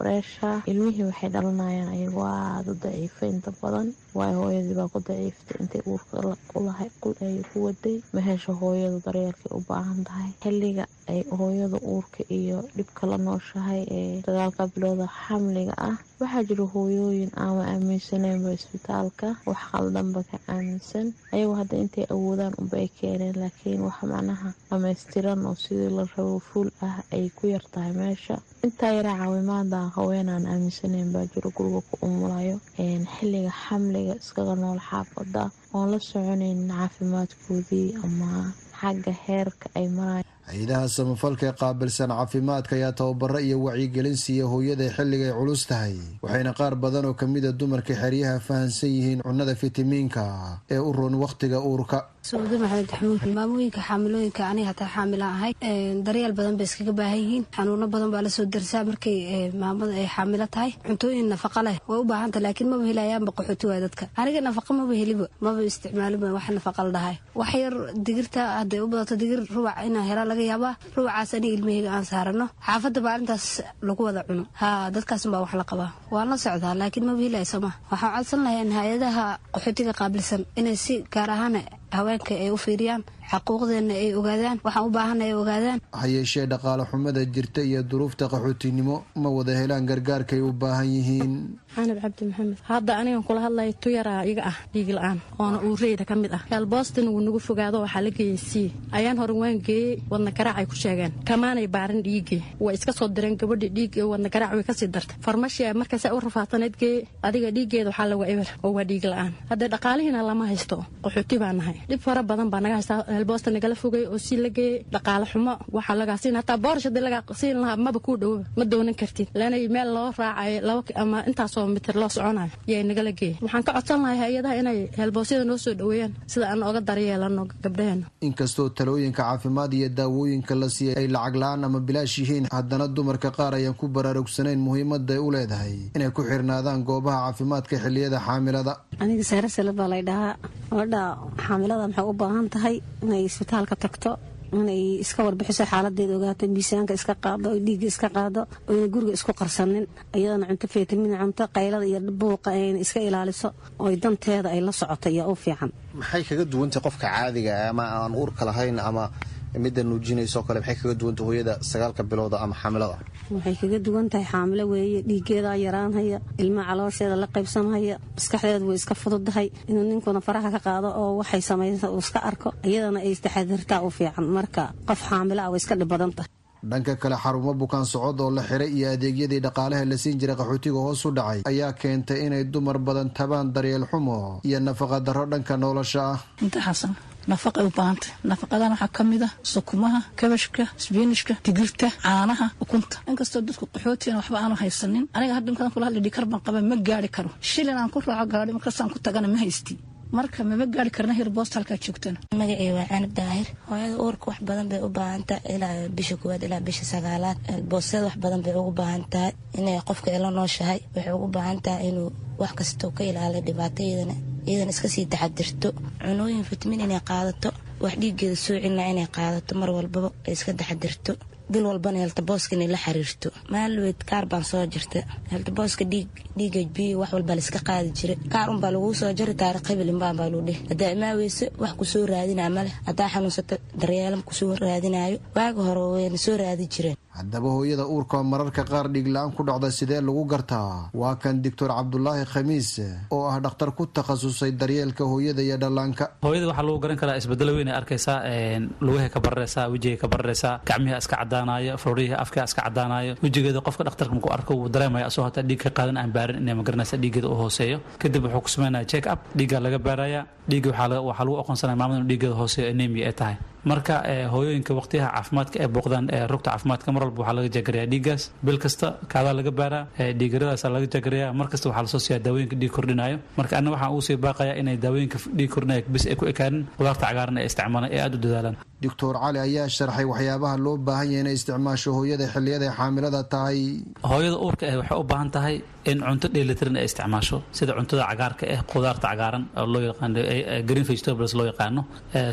ilmihii waxay dhalanayaan ayagoo aada u daciifa inta badan waayo hooyadii baa ku daciiftay intay uurka ay ku waday. Ma hesho hooyadu daryeelkay u baahan tahay? Xilliga ay hooyada uurka iyo dhibka la nooshahay ee dagaalka bilowda xamliga ah waxaa jira hooyooyin aama aaminsaneynba isbitaalka wax qaldanba ka aaminsan. Ayagoo hadda intay awoodaan unba ay keeneen laakiin wax macnaha dhamaystiran oo sidii la rabo fuul ah ay ku yartahay meesha intaa yaraa caawimaada haweenaan aaminsaneyn baa jiro guriga ku umulayo. Xilliga xamliga iskaga nool xaafada oon la soconayn caafimaadkoodii ama xagga heerka ay marayan hay'adaha samafalka ee qaabilsan caafimaadka ayaa tababaro iyo wacyigelin siiya hooyada xilligay culus tahay waxayna qaar badan oo kamida dumarka xeryaha fahansan yihiin cunnada fitamiinka ee u roon wakhtiga uurka suudi maxamed xamuud maamooyinka xaamilooyinka aniga hataa xaamila ahay. Daryeel badan bay iskaga baahan yihiin. Xanuuno badan baa la soo darsaa markay maamada ay xaamilo tahay. Cuntooyin nafaqa leh way u baahanta laakiin maba helayaanba qaxooti waay dadka. Aniga nafaqa maba heliba maba isticmaaliba wax nafaqa la dhahay. Wax yar digirta hadday u badato digir rubac inaa hela laga yaabaa rubacaas aniga ilmaheyga aan saarano. Xaafadda baa arrintaas lagu wada cuno. Haa dadkaasun baa wax la qabaa. Waan la socdaa laakiin maba helaya waxaan codsan lahayn hay'adaha qaxootiga qaabilsan inay si gaar ahaan haweenka ay u fiiriyaan xaquuqdeena ay ogaadaan waxaan u baahana ay ogaadaan. Ha yeeshee dhaqaale xumada jirta iyo duruufta qaxootinimo ma wada helaan gargaarkay u baahan yihiin? Xanab cabdi maxamed hadda anigan kula hadlaya tuyaraa iga ah dhiig la'aan oona uureyda ka mid ah. Yaalboostina wuu nagu fogaado waxaa la geeyey sii ayaan hore waan geeyey wadna garaacay ku sheegeen. Kamaanay baarin dhiigii. Way iska soo direen gabadhi dhiig wadna garaac way ka sii dartay. Farmashi markaasa u rafaataneed geeye adiga dhiiggeeda waxaa laga eber oo waa dhiig la'aan. Hadda dhaqaalihiina lama haysto qaxooti baa nahay. Dhib fara badan baa naga haystaa helboosta nagala fogay oo si la geeyey dhaqaale xumo waxaa lagaa siin hataa boorish haddii lagaa siin lahaa maba kuu dhowoba ma doonan kartid. Lanay meel loo raacayo laba ama intaasoo mitir loo soconayo yay nagala geeyey waxaan ka codsan lahay hay'adaha inay helboosyada noo soo dhoweeyaan sida aan oga daryeelano gabdhaheena inkastoo talooyinka caafimaad iyo daawooyinka la siiyay ay lacag la'aan ama bilaash yihiin haddana dumarka qaar ayaan ku baraarugsanayn muhiimaday u leedahay inay ku xirnaadaan goobaha caafimaadka xilliyada xaamilada. Aniga saare sala baa lay dhahaa. Gabadha xaamilada maxay u baahan tahay inay isbitaalka tagto inay iska warbixiso xaaladeeda ogaato miisaanka iska qaado oy dhiigga iska qaado oyna guriga isku qarsanin iyadana cunto fitamin cunto qaylada iyo buuqa ayna iska ilaaliso oy danteeda ay la socoto iyo u fiican. Maxay kaga duwantay qofka caadiga ama aan uurka lahayn ama midda nuujinayso kale maxay kaga duwantay hooyada sagaalka bilowda ama xaamilada waxay kaga duwan tahay xaamilo weeye dhiiggeedaa yaraanhaya ilmaha caloosheeda la qaybsanhaya maskaxdeeda way iska fududahay. Inuu ninkuna faraha ka qaado oo waxay samaysa uu iska arko iyadana ay istaxadirtaa u fiican. Marka qof xaamilo ah way iska dhib badan tahay. Dhanka kale xarumo bukaan socod oo la xiray iyo adeegyadii dhaqaalaha la siin jiray qaxootiga hoos u dhacay ayaa keentay inay dumar badan tabaan daryeel xumo iyo nafaqa darro dhanka nolosha. Ah inta xasan nafaqay u baahantay nafaqadan waxaa ka mid ah sukumaha kabashka sbiinishka digirta caanaha ukunta. Inkastoo dadku qaxootigan waxba aanu haysanin aniga hadda imkaan kula hadli dhikar baan qaba ma gaari karo. Shilin aan ku raaco gaadhi markaasaan ku tagana ma haysti marka mama gaari karna hir joogtana magacii waa canab daahir. Hooyada uurka wax badan bay u baahantahay ilaa bisha koowaad ilaa bisha sagaalaad. Boostada wax badan bay ugu baahan tahay inay qofka ila nooshahay. Waxay ugu baahan tahay inuu wax kastoo ka ilaaliyo dhibaatayadana iyadan iska sii taxadirto cunooyin fitamiin inay qaadato wax dhiiggeeda soo celina inay qaadato mar walbaba ay iska taxadirto bil walbana heltabooska inay la xiriirto. Maalweed kaar baan soo jirta heltabooska dhiiga biyo wax walbaa laiska qaadi jiray. Kaar unbaa laguu soo jari taariikh hibilinbaan baa luu dhihi. Haddaa imaaweyse wax ku soo raadinaa maleh haddaa xanuunsato daryeelam ku soo raadinayo waaga hore wayna soo raadi jireen haddaba hooyada uurka mararka qaar dhiigla-aan ku dhacda sidee lagu gartaa? Waa kan doctor cabdulaahi khamiis oo ah dhakhtar ku takhasusay daryeelka hooyada iyo dhallaanka. Hooyada waxaa lagu garan karaa isbedelo weyn ay arkaysaa lugahay ka bararaysaa wejigay ka bararaysaa gacmihi iska cadaanayo faroorihii afkaa iska cadaanayo wejigeeda qofka dhakhtarka markuu arko wuu dareemaya asoo hataa dhiig ka qaadan aan baarin inay magaranaysa dhiiggeeda u hooseeyo. Kadib wuxuu ku sameynaya check up dhiiggaa laga baaraya dhiigga waxaa lagu aqoonsanaya maamada inu dhiiggeeda hooseeyo anemia ay tahay. Marka hooyooyinka waqtiyaha caafimaadka ee booqdaan rugta caafimaadka mar walba waxaa laga jagarayaa dhiiggaas. Bil kasta kaadaa laga baaraa dhiigaradaasa laga jagarayaa. Mar kasta waxaa la soo siiyaa daawooyinka dhiig kordhinayo marka anna waxaan ugu sii baaqayaa inay daawooyinka dhiig kordhinaya bis ay ku ekaanin. Qudaarta cagaaran ee isticmaalaan ee aada u dadaalaan. Doctor cali ayaa sharxay waxyaabaha loo baahan yahay inay isticmaasho hooyada xilliyada xaamilada tahay. Hooyada uurka ah waxay u baahan tahay in cunto dheelitiran ay isticmaasho sida cuntada cagaarka ah qudaarta cagaaran oo loo yaqaano green vegetables loo yaqaano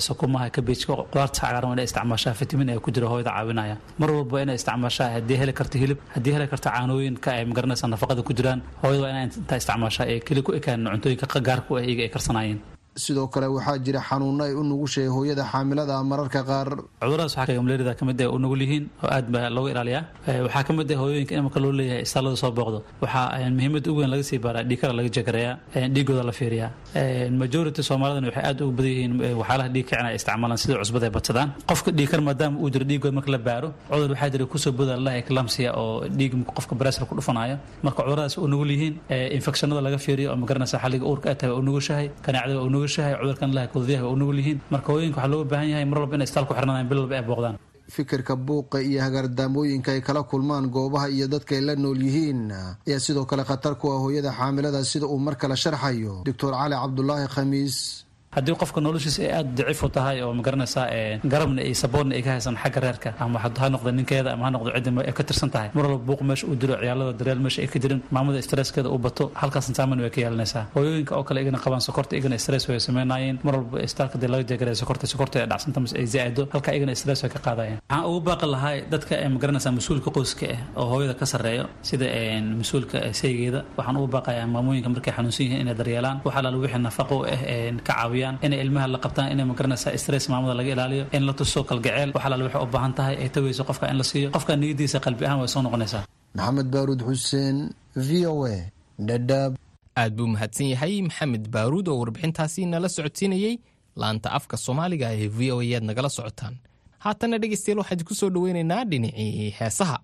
sukumaha kabejka qudaarta cagaaran inay isticmaashaa fitamin ay ku jira hooyada caawinaya. Mar walba inay isticmaashaa haddii heli karta hilib haddii heli karta caanooyinka ay magaranaysa nafaqada ku jiraan hooyada waa inay intaa isticmaashaa ee keli ku ekaanin cuntooyinka gaarka u ah iyaga ay karsanaayeen sidoo kale waxaa jira xanuuno ay u nugushahay hooyada xaamilada mararka qaar. Cuduradaas waxaa malaarida ka mid u nugul yihiin oo aad baa looga ilaaliyaa. Waxaa ka mid ah hooyooyinka in marka loo leeyahay istaalada soo booqdo waxaa muhiimada ugu weyn laga sii baaraa dhiigkara laga jagarayaa dhiigooda la fiiriyaa. Majority soomaalidan waxay aad ugu badan yihiin waxyaalaha dhiig kicin ay isticmaalaan sida cusbada ay badsadaan. Qofka dhiigkar maadaama uu jiro dhiigooda marka la baaro cudur waxaa jira ku soo boda laha eclampsia oo dhiig qofka bareesar ku dhufanayo marka cuduradaas u nugul yihiin infectionada laga fiiriyo oo magaranaysa xalliga uurka ay tahay u nugushahay kanaacda u nugushahay cudurkan laha kududyaha u nugul yihiin. Marka hooyinka waxaa looga baahan yahay mar walba inay istaal ku xirnadaan bil walba ay booqdaan. Fikirka buuqa iyo hagaardaamooyinka ay kala kulmaan goobaha iyo dadka ay la nool yihiin ayaa sidoo kale khatar ku ah hooyada xaamilada sida uu mar kale sharxayo. Doctor cali cabdulaahi khamiis haddii qofka noloshiisa ay aada daciif u tahay oo ma garanaysaa garabna iyo saboorna ay ka haysan xagga reerka ama ha noqdo ninkeeda ama ha noqdo cidda ka tirsan tahay. Mar walba buuq meesha uu jiro ciyaalada daryeel meesha ay ka jirin maamada stresskeeda uu bato halkaas saaman way ka yeelanaysaa hooyooyinka oo kale igana qabaan sokorta igana stress way sameynayeen. Mar walba istaalka dee laga jeegaraya sokorta sokorta ay dhacsanta mise ay zaaido halka igana stress way ka qaadayeen. Waxaan ugu baaqi lahaa dadka ee ma garanaysaa mas'uulka qoyska ah oo hooyada ka sarreeyo sida mas'uulka saygeeda. Waxaan ugu baaqayaa maamooyinka markay xanuunsan yihiin inay daryeelaan. Waxaa laala wixii nafaqo ah ka caawiya inay ilmaha la qabtaan inay ma garanaysaa stress maamada laga ilaaliyo in la tuso kalgaceel. Waxaa laala waxay u baahan tahay ay taweyso qofka in la siiyo. Qofka niyadiisa qalbi ahaan way soo noqonaysaa. Maxamed baaruud xuseen v o a dhadhaab aad buu mahadsan yahay maxamed baaruud oo warbixintaasi nala socodsiinayey laanta afka soomaaliga ee v o a aad nagala socotaan. Haatana dhegeystayaal waxaan ku soo dhoweynaynaa dhinacii heesaha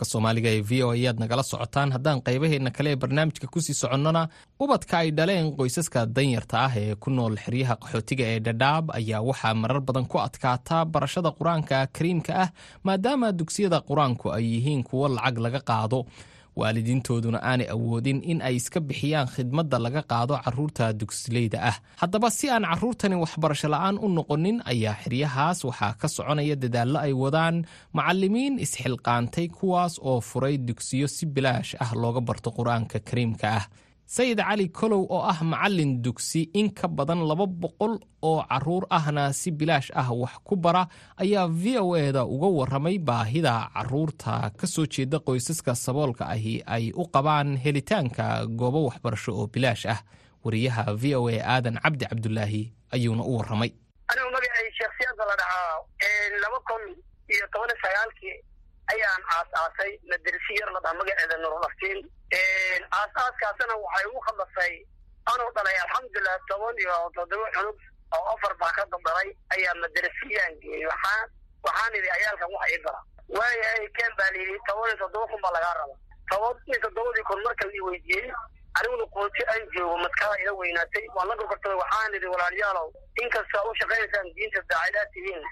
afka soomaaliga ee v o ayaad nagala socotaan haddaan qaybaheena kale ee barnaamijka ku sii soconnona ubadka ay dhaleen qoysaska danyarta ah ee ku nool xeryaha qaxootiga ee dhadhaab ayaa waxaa marar badan ku adkaataa barashada qur'aanka kariimka ah maadaama dugsiyada qur'aanku ay yihiin kuwo lacag laga qaado waalidiintooduna aanay awoodin in ay iska bixiyaan khidmadda laga qaado carruurta dugsileyda ah. Haddaba si aan caruurtani waxbarasho la'aan u noqonin ayaa xeryahaas waxaa ka soconaya dadaallo ay wadaan macalimiin isxilqaantay kuwaas oo furay dugsiyo si bilaash ah looga barto qur'aanka kariimka ah sayid cali kolow oo ah macalin dugsi in ka badan laba boqol oo carruur ahna si bilaash ah wax ku bara ayaa v o eda uga waramay baahida carruurta. Ka soo jeeda qoysaska saboolka ahi ay u qabaan helitaanka goobo waxbarasho oo bilaash ah. Wariyaha v o a aadan cabdi cabdulaahi ayuuna u waramay anigu magacay sheekhsiyada la dhahaa laba kun iyo toban sagaalkii ayaan aas-aasay madarisi yar la dhaha magaceeda nurulaftiin aas-aaskaasna waxay ugu khadasay anuu dhalay alxamdulilah toban iyo toddoba cunug oo afar baa ka dabdhalay ayaa madarasiyaan geeyey. Waxaa waxaan idhi ayaalkan wax ii bara waayahay ken baa layidhi toban iyo toddoba kun baa lagaa raba toban iyo toddobadii kun marka la weydiiyey aniguna qooti aan joogo madkaa ila weynaatay. Waan la gorgortamay waxaan idhi walaalayaalow inkasta u shaqaynaysaan diinta daacidaad tihiin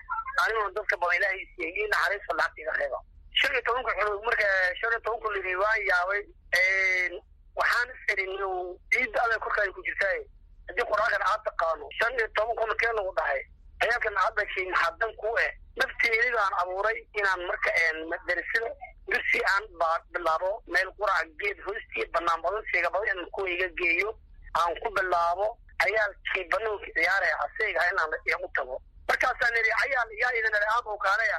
aniguna dadka badan ilaahay siiyey ii naxariista lacagta iga reeba shan iyo tobanka xulug marka shan iyo tobanku lidhi waan yaabay waxaan isidhin ciidda adag korkaay ku jirtaa haddii qur'aankan aad taqaano shan iyo toban kun kee lagu dhahay. Ayaalkan aad dhashay maxaa dan ku eh? Nafteedi baan abuuray inaan marka madarasada dugsi aan bilaabo meel qurac geed hoostii banaan badan seega badan inaan kuwa iga geeyo aan ku bilaabo ayaalkii banaanka ciyaaraya aseyga inaan igu tago. Markaasaan idhi ayaal yaa idin aad oo kaalaya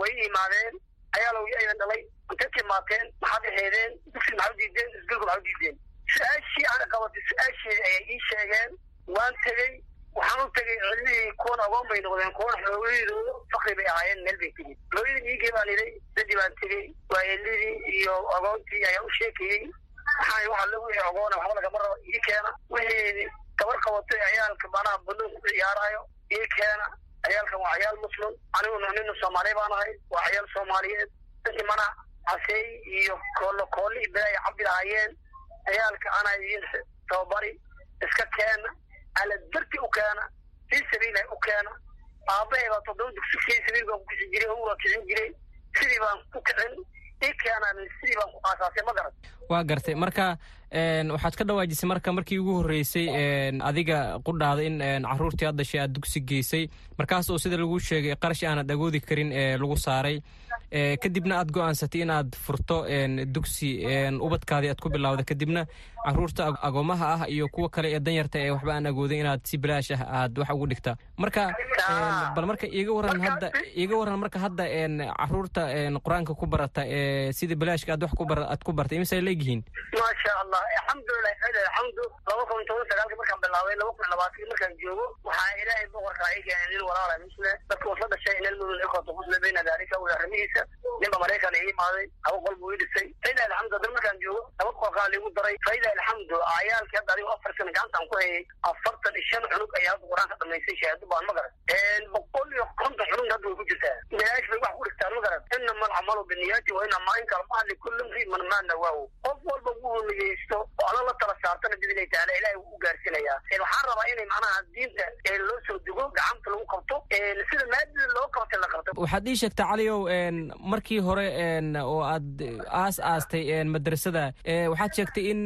way imaadeen ayaalow yaa idin dhalay. Intay timaateen maxaad aheedeen dugsi maxaa u diideen? Isgulka maxaa diideen? Su'aashii aan qabatay su'aasheeda ayay ii sheegeen. Waan tegey waxaan u tegey cilmihii kuwan agoon bay noqdeen kuwan xoogayadooda fakri bay ahaayeen meel bay tegey hooyadii iigee baan idhay dadii baan tegey waayelidii iyo agoontii ayaa u sheekayey waxaan waxa lagu yahay agoona waxba lagama rabo ii keena. Wixii gabar qabatay ciyaalka manaha banoonka ku ciyaarayo ii keena ciyaalkan waa ciyaal muslim aniguna nina soomaali baan ahay waa ciyaal soomaaliyeed mana caseey iyo koolo koolli iyo bela ay cabdi lahaayeen ciyaalka ana idiin tababari iska keena ala darti u keena fii sabiilah u keena aabbahay baa toddoba dugsi fii sabiil ku kicin jiray o waa kicin jiray sidii baan ku kicin waa gartay. Marka waxaad ka dhawaajisay marka markii ugu horreysay adiga qudhaada in caruurtii aad dhashay aad dugsi geysay. Markaas oo sida lagu sheegay qarash aanad agoodi karin ee lagu saaray kadibna aad go'aansatay inaad furto dugsi ubadkaadii aad ku bilawda kadibna carruurta agoomaha ah iyo kuwa kale ee danyarta ee waxba aan agoodin inaad si bilaash ah aad wax ugu dhigta. Marka bal marka iiga waran hadda iiga waran marka hadda carruurta qur'aanka ku barata sida bilaashka aad wax aad ku bartay imise leegyihiin maasha allah alxamdulilah alxamdu laba kun toban sagaalki markaan bilaabay laba kun labaatankii markaan joogo waxaa ilaahay boqorkaa ii keenay nin walaala misle dadka wasla dhashay inal mudun ikota musle bayna daalika wa arrimihiisa ninba maraykan ii imaaday laba qol buu ii dhisay fayda alxamdu haddana markaan joogo laba qolkaa liigu daray. Fayda alxamdu cayaalkii hadda adigo afar sana gacantaan ku hayay afartan iyo shan cunug ayaa hadda qur'aan ka dhamaystay shahaado baan ma garan boqol iyo konton cunug hadda way ku jirtaa. Milaash bay wax ku dhigtaan ma garan inama alcamalu biniyaati wa inama inka almaali kulli mri man maa nawaahu qof walba wuu niyeysto oo alla la tala saartana bidnay taala ilaahay wuu u gaarsiinayaa. Waxaan rabaa inay macnaha diinta loo soo dugo gacanta lagu qabto. Sida maadada loo qabtay la qabto waxaad ii sheegtaa caliow markii hore oo aad aas aastay madrasada waxaad sheegtay in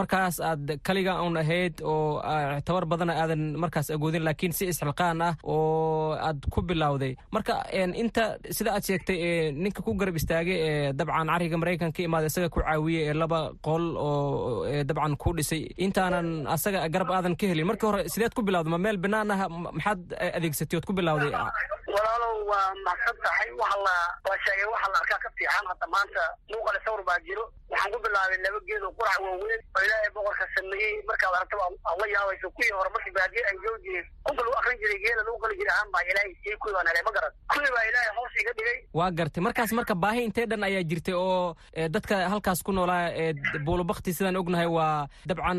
markaas aad kaliga un ahayd oo tabar badana aadan markaas agoodin laakiin si isxilqaan ah oo aad ku bilowday. Marka inta sida aad sheegtay ninka ku garab istaagay dabcan cariga maraykan ka imaada isaga ku caawiyey ee laba qol oo dabcan ku dhisay. Intaanan asaga garab aadan ka helin. Markii hore sideed ku bilawday ma meel binaan ah maxaad adeegsatay ood ku bilawday walaalow waa mahadsan tahay waxa la waa sheegay waxa la arkaa ka fiican hadda maanta muuqale sawir baa jiro waxaan ku bilaabay laba geed oo qurac waaweyn oo ilaahay boqorka sameeyey. Markaad aragtaba aan la yaabayso kuwii hore markii baadiye ay joo jireen kunta lagu akrin jiray geela lagu qali jira ahaan baa ilaahay sii kuwii baan helay ma garan. Kuwii baa ilaahay hoos iga dhigay. Waa gartay. Markaas marka baahi intee dhan ayaa jirtay oo ee, dadka halkaas ku noolaa ee buulobakti sidaan ognahay waa dabcan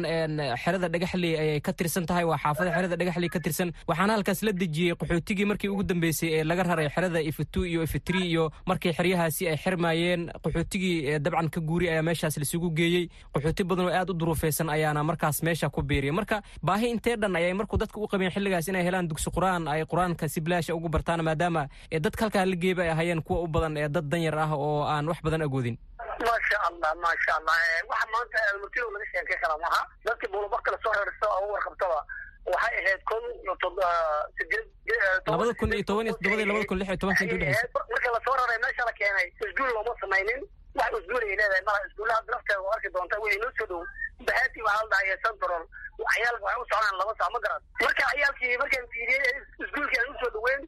xerada dhagaxley ayay ka tirsan tahay waa xaafada xerada dhagaxley ka tirsan. Waxaana halkaas la dejiyey qaxootigii markii ugu dambeysay ee laga raray xerada ifitu iyo ifitri iyo markii xeryahaasi ay xirmaayeen qaxootigii dabcan ka guuri ayaa meeshaas laisugu geeyey. Qaxooti badan oo aad u duruufeysan ayaana markaas meesha ku biiriyay marka baahi intee dhan ayay markuu dadka u qabeen xilligaas inay helaan dugsi qur'aan ay qur'aanka si bilaasha ugu bartaan maadaama ee, dadka halkaa la geeba ay ahaayeen kuwa u badan ee dad danyar ah oo aan wax badan agoodin. Maasha allah maasha allah Eh, waxa maanta almurtido laga sheekay kara maha dadkii buulabakta la soo reersta oo u warqabtaba waxay ahayd tod- sideed labada kun iyo toban iyo toddobada iyo labada kun lix iyo tobanka intii udhexeysa marka la soo raray meesha la keenay isguul looma samaynin wax isguul ay leedahay malaha waa arki doonta way inoo soo dhow bahati waxaa la dhahay central ciyaalka waxay u socdaan laba saac ma garan marka ciyaalkii markaan fiiriyey isguulkii aan u soo dhaweyn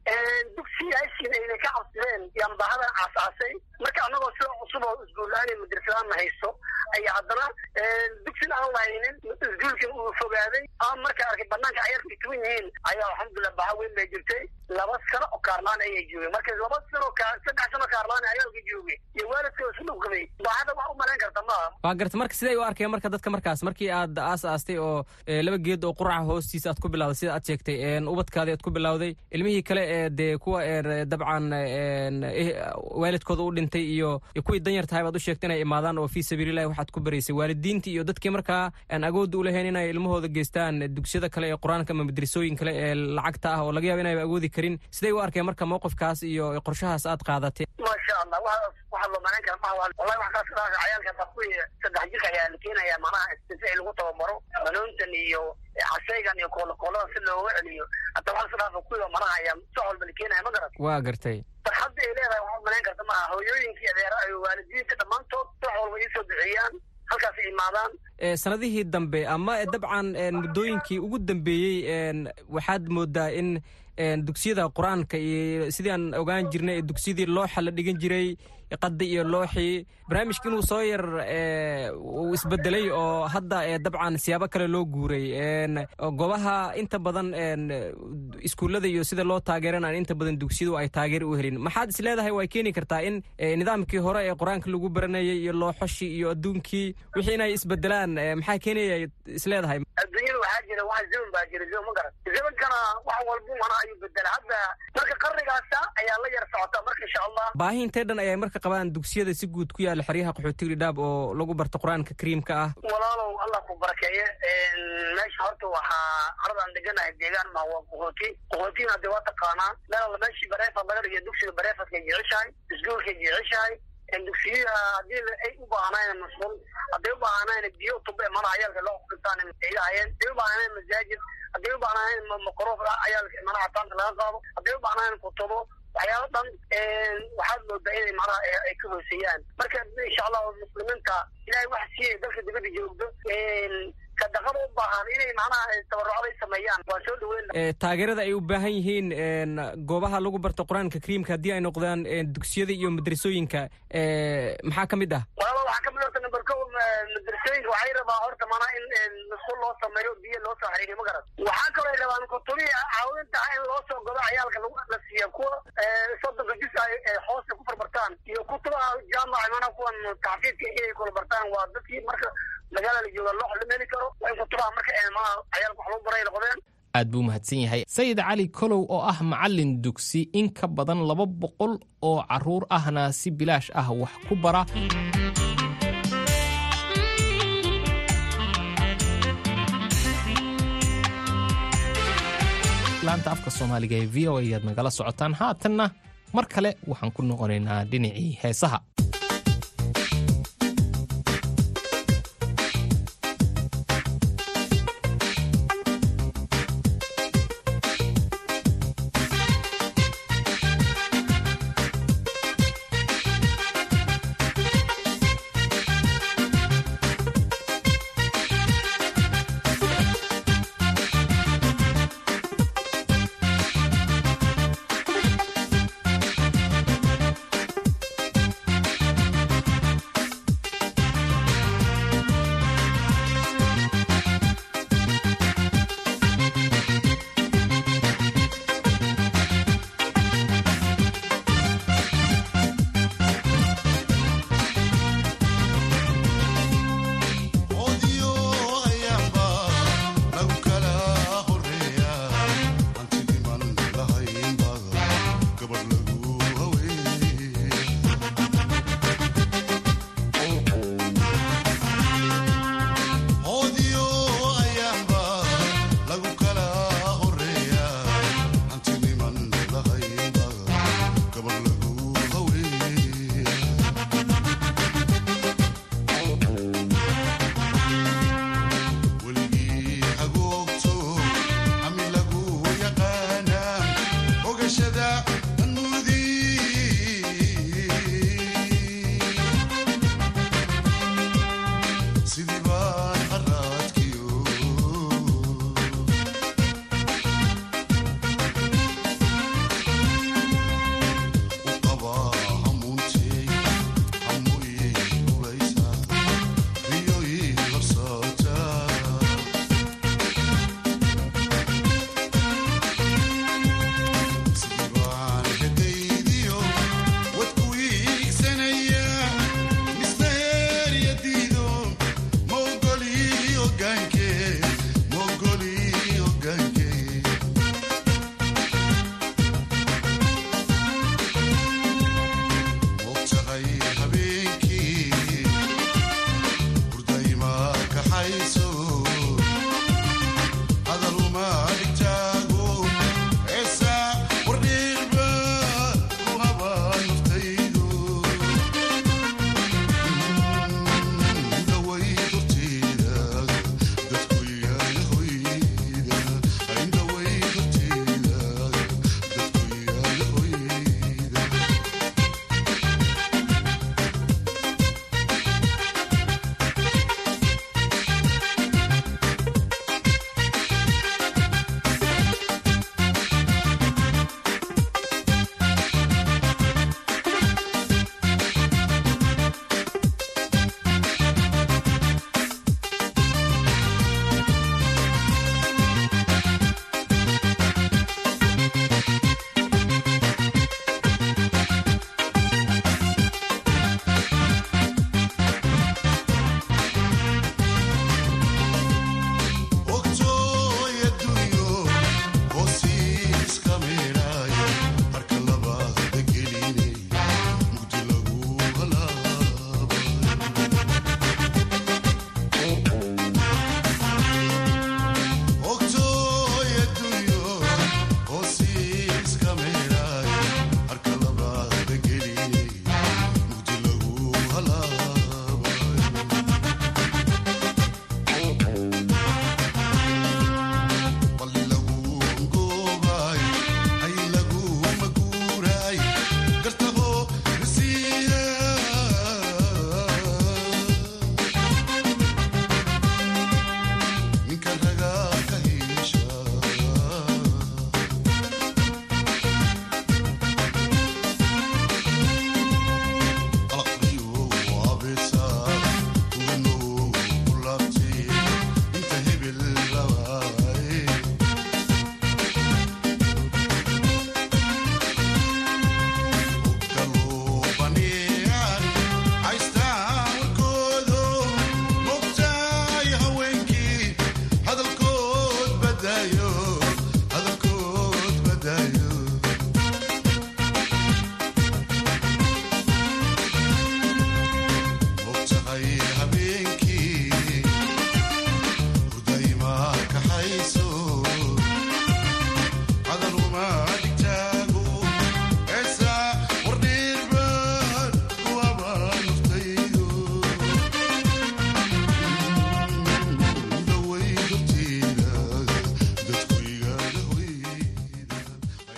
dugsiyaashiina inay ka cabsideen yaan bahadan aasaasay. Marka annagoo sida cusub oo isguulaan madrasadaan na haysto ayaa haddana dugsina aan lahaynin isguulkii uu fogaaday. Aan marka arkay banaanka ciyaalku ay tuban yihiin ayaa alxamdulilah baha weyn bay jirtay. Laba sano oo kaarlaan ayay joogeen. Marka laba sano saddex sano kaarlaan ciyaalka joogay iyo waalidkooda isu dhowgamay bahada wax u malayn karta maaha waa garta marka siday u arkeen marka dadka markaas markii aad aas aastay oo laba geed oo quraca hoostiisa aad ku bilawday sida aad sheegtay een, ubadkaadii aad ku bilawday ilmihii kale ee dee kuwa dabcan waalidkooda u dhintay iyo kuwii danyar tahay baad u sheegtay inay imaadaan oo fii sabiilillahi waxaad ku baraysay waalidiintii iyo dadkii markaa aan agoodda u inay ilmahooda geystaan dugsiyada kale ee qur'aanka ama madrasooyin kale ee lacagta ah oo laga yaabo inayba agoodi karin. Siday u arkeen marka mowqifkaas iyo qorshahaas aad qaadatay maasha allah waxa waxaa loo malayn kara maha wallahi wax kaas cayaalka kuwii saddex jirka ayaa la keenaya istifaaci lagu tababaro banoontan iyo caseygan iyo koolakoolada si looga celiyo. Kas dhaasa kuwiiba manaha ayaa soc walba la keenaya ma garat? Waa gartay. Farxadda ay leedahay waxaad malayn karta maaha hooyooyinkii adeera iyo waalidiinta dhammaantood soc walba iisoo duceeyaan halkaas imaadaan. Ee, sanadihii dambe ama ee, dabcan muddooyinkii ugu dambeeyey waxaad moodaa in dugsiyada qur'aanka iyo sidii aan ogaan jirnay ee dugsiyadii looxa la dhigan jiray qadi iyo looxii barnaamijka inuu soo yar ee, uu isbedelay oo hadda ee, dabcan siyaabo kale loo guuray goobaha inta badan iskuullada iyo sida loo taageeran aan inta badan dugsiyadu ay taageer u helin. Maxaad is leedahay way keeni kartaa in ee, nidaamkii hore ee qur'aanka lagu baranayay iyo looxoshii iyo adduunkii wixii inay isbedelaan maxaa keenaya is leedahay? Adduunyada waxaa jira wax zaman baa jira zaman ma garan zamankana wax walbu mana ayuu bedela hadda marka qarnigaasa ayaa la yar socota marka insha allah. Baahi intee dhan ayay marka qabaan dugsiyada si guud ku yaalla xeryaha qaxootiga dhadhaab oo lagu barto qur'aanka kariimka ah. Walaalow allah ku barakeeye meesha horta waxaa haradaan deganahay deegaan ma waa qaxooti. Qaxootina hadee waa taqaanaa meel meeshii bareefad laga dhigay dugsiga bareefadkay jeceshahay iskuolkay jeceshahay. Dugsiyaha haddii la- ay u baahnayn masquul hadday u baahnayn biyo tube mana cayaalka loo qistaan ayahayeen hadday u baahnayn masaajid hadday u baahnayn makroof cayaalka manaha taanta laga qaado. Hadday u baahnayn kutubo waxyaaba dhan waxaad moodaa inay manaha ay- ka hooseeyaan. Marka insha allah muslimiinta ilahay wax siiyay dalka dibadda joogdo sadaqada u baahan inay manaha tabarucada ay sameeyaan. Waa soo dhaweyn ee, taageerada ay u baahan yihiin een, goobaha lagu barto qur'aanka kariimka haddii ay noqdaan een, dugsiyada iyo madrasooyinka maxaa ka mid ah? Walaalo waxaa ka mid horta number ko madrasooyinka. Waxay rabaa horta mana in masquul loo sameeyo biyo loo soo xiriiriyo ma garan waxaa kaloo ay rabaan kutubii caawinta ah in loo soo godo ciyaalka la siiya kuwa eh, soddonka jis ay eh, hoosta ku farbartaan. Iyo kutubaha jaamaca mana kuwan taxfiidka inay kula bartaan waa dadkii marka magaalada la jooga loo la heli karo. Waa marka mana ciyaalka wax lagu baray noqdeen aad buu mahadsan yahay. Sayid cali kolow oo ah macallin dugsi in ka badan laba boqol oo carruur ahna si bilaash ah wax ku bara. Laanta afka soomaaliga ee v o a ayaad nagala socotaan. Haatanna mar kale waxaan ku noqonaynaa dhinacii heesaha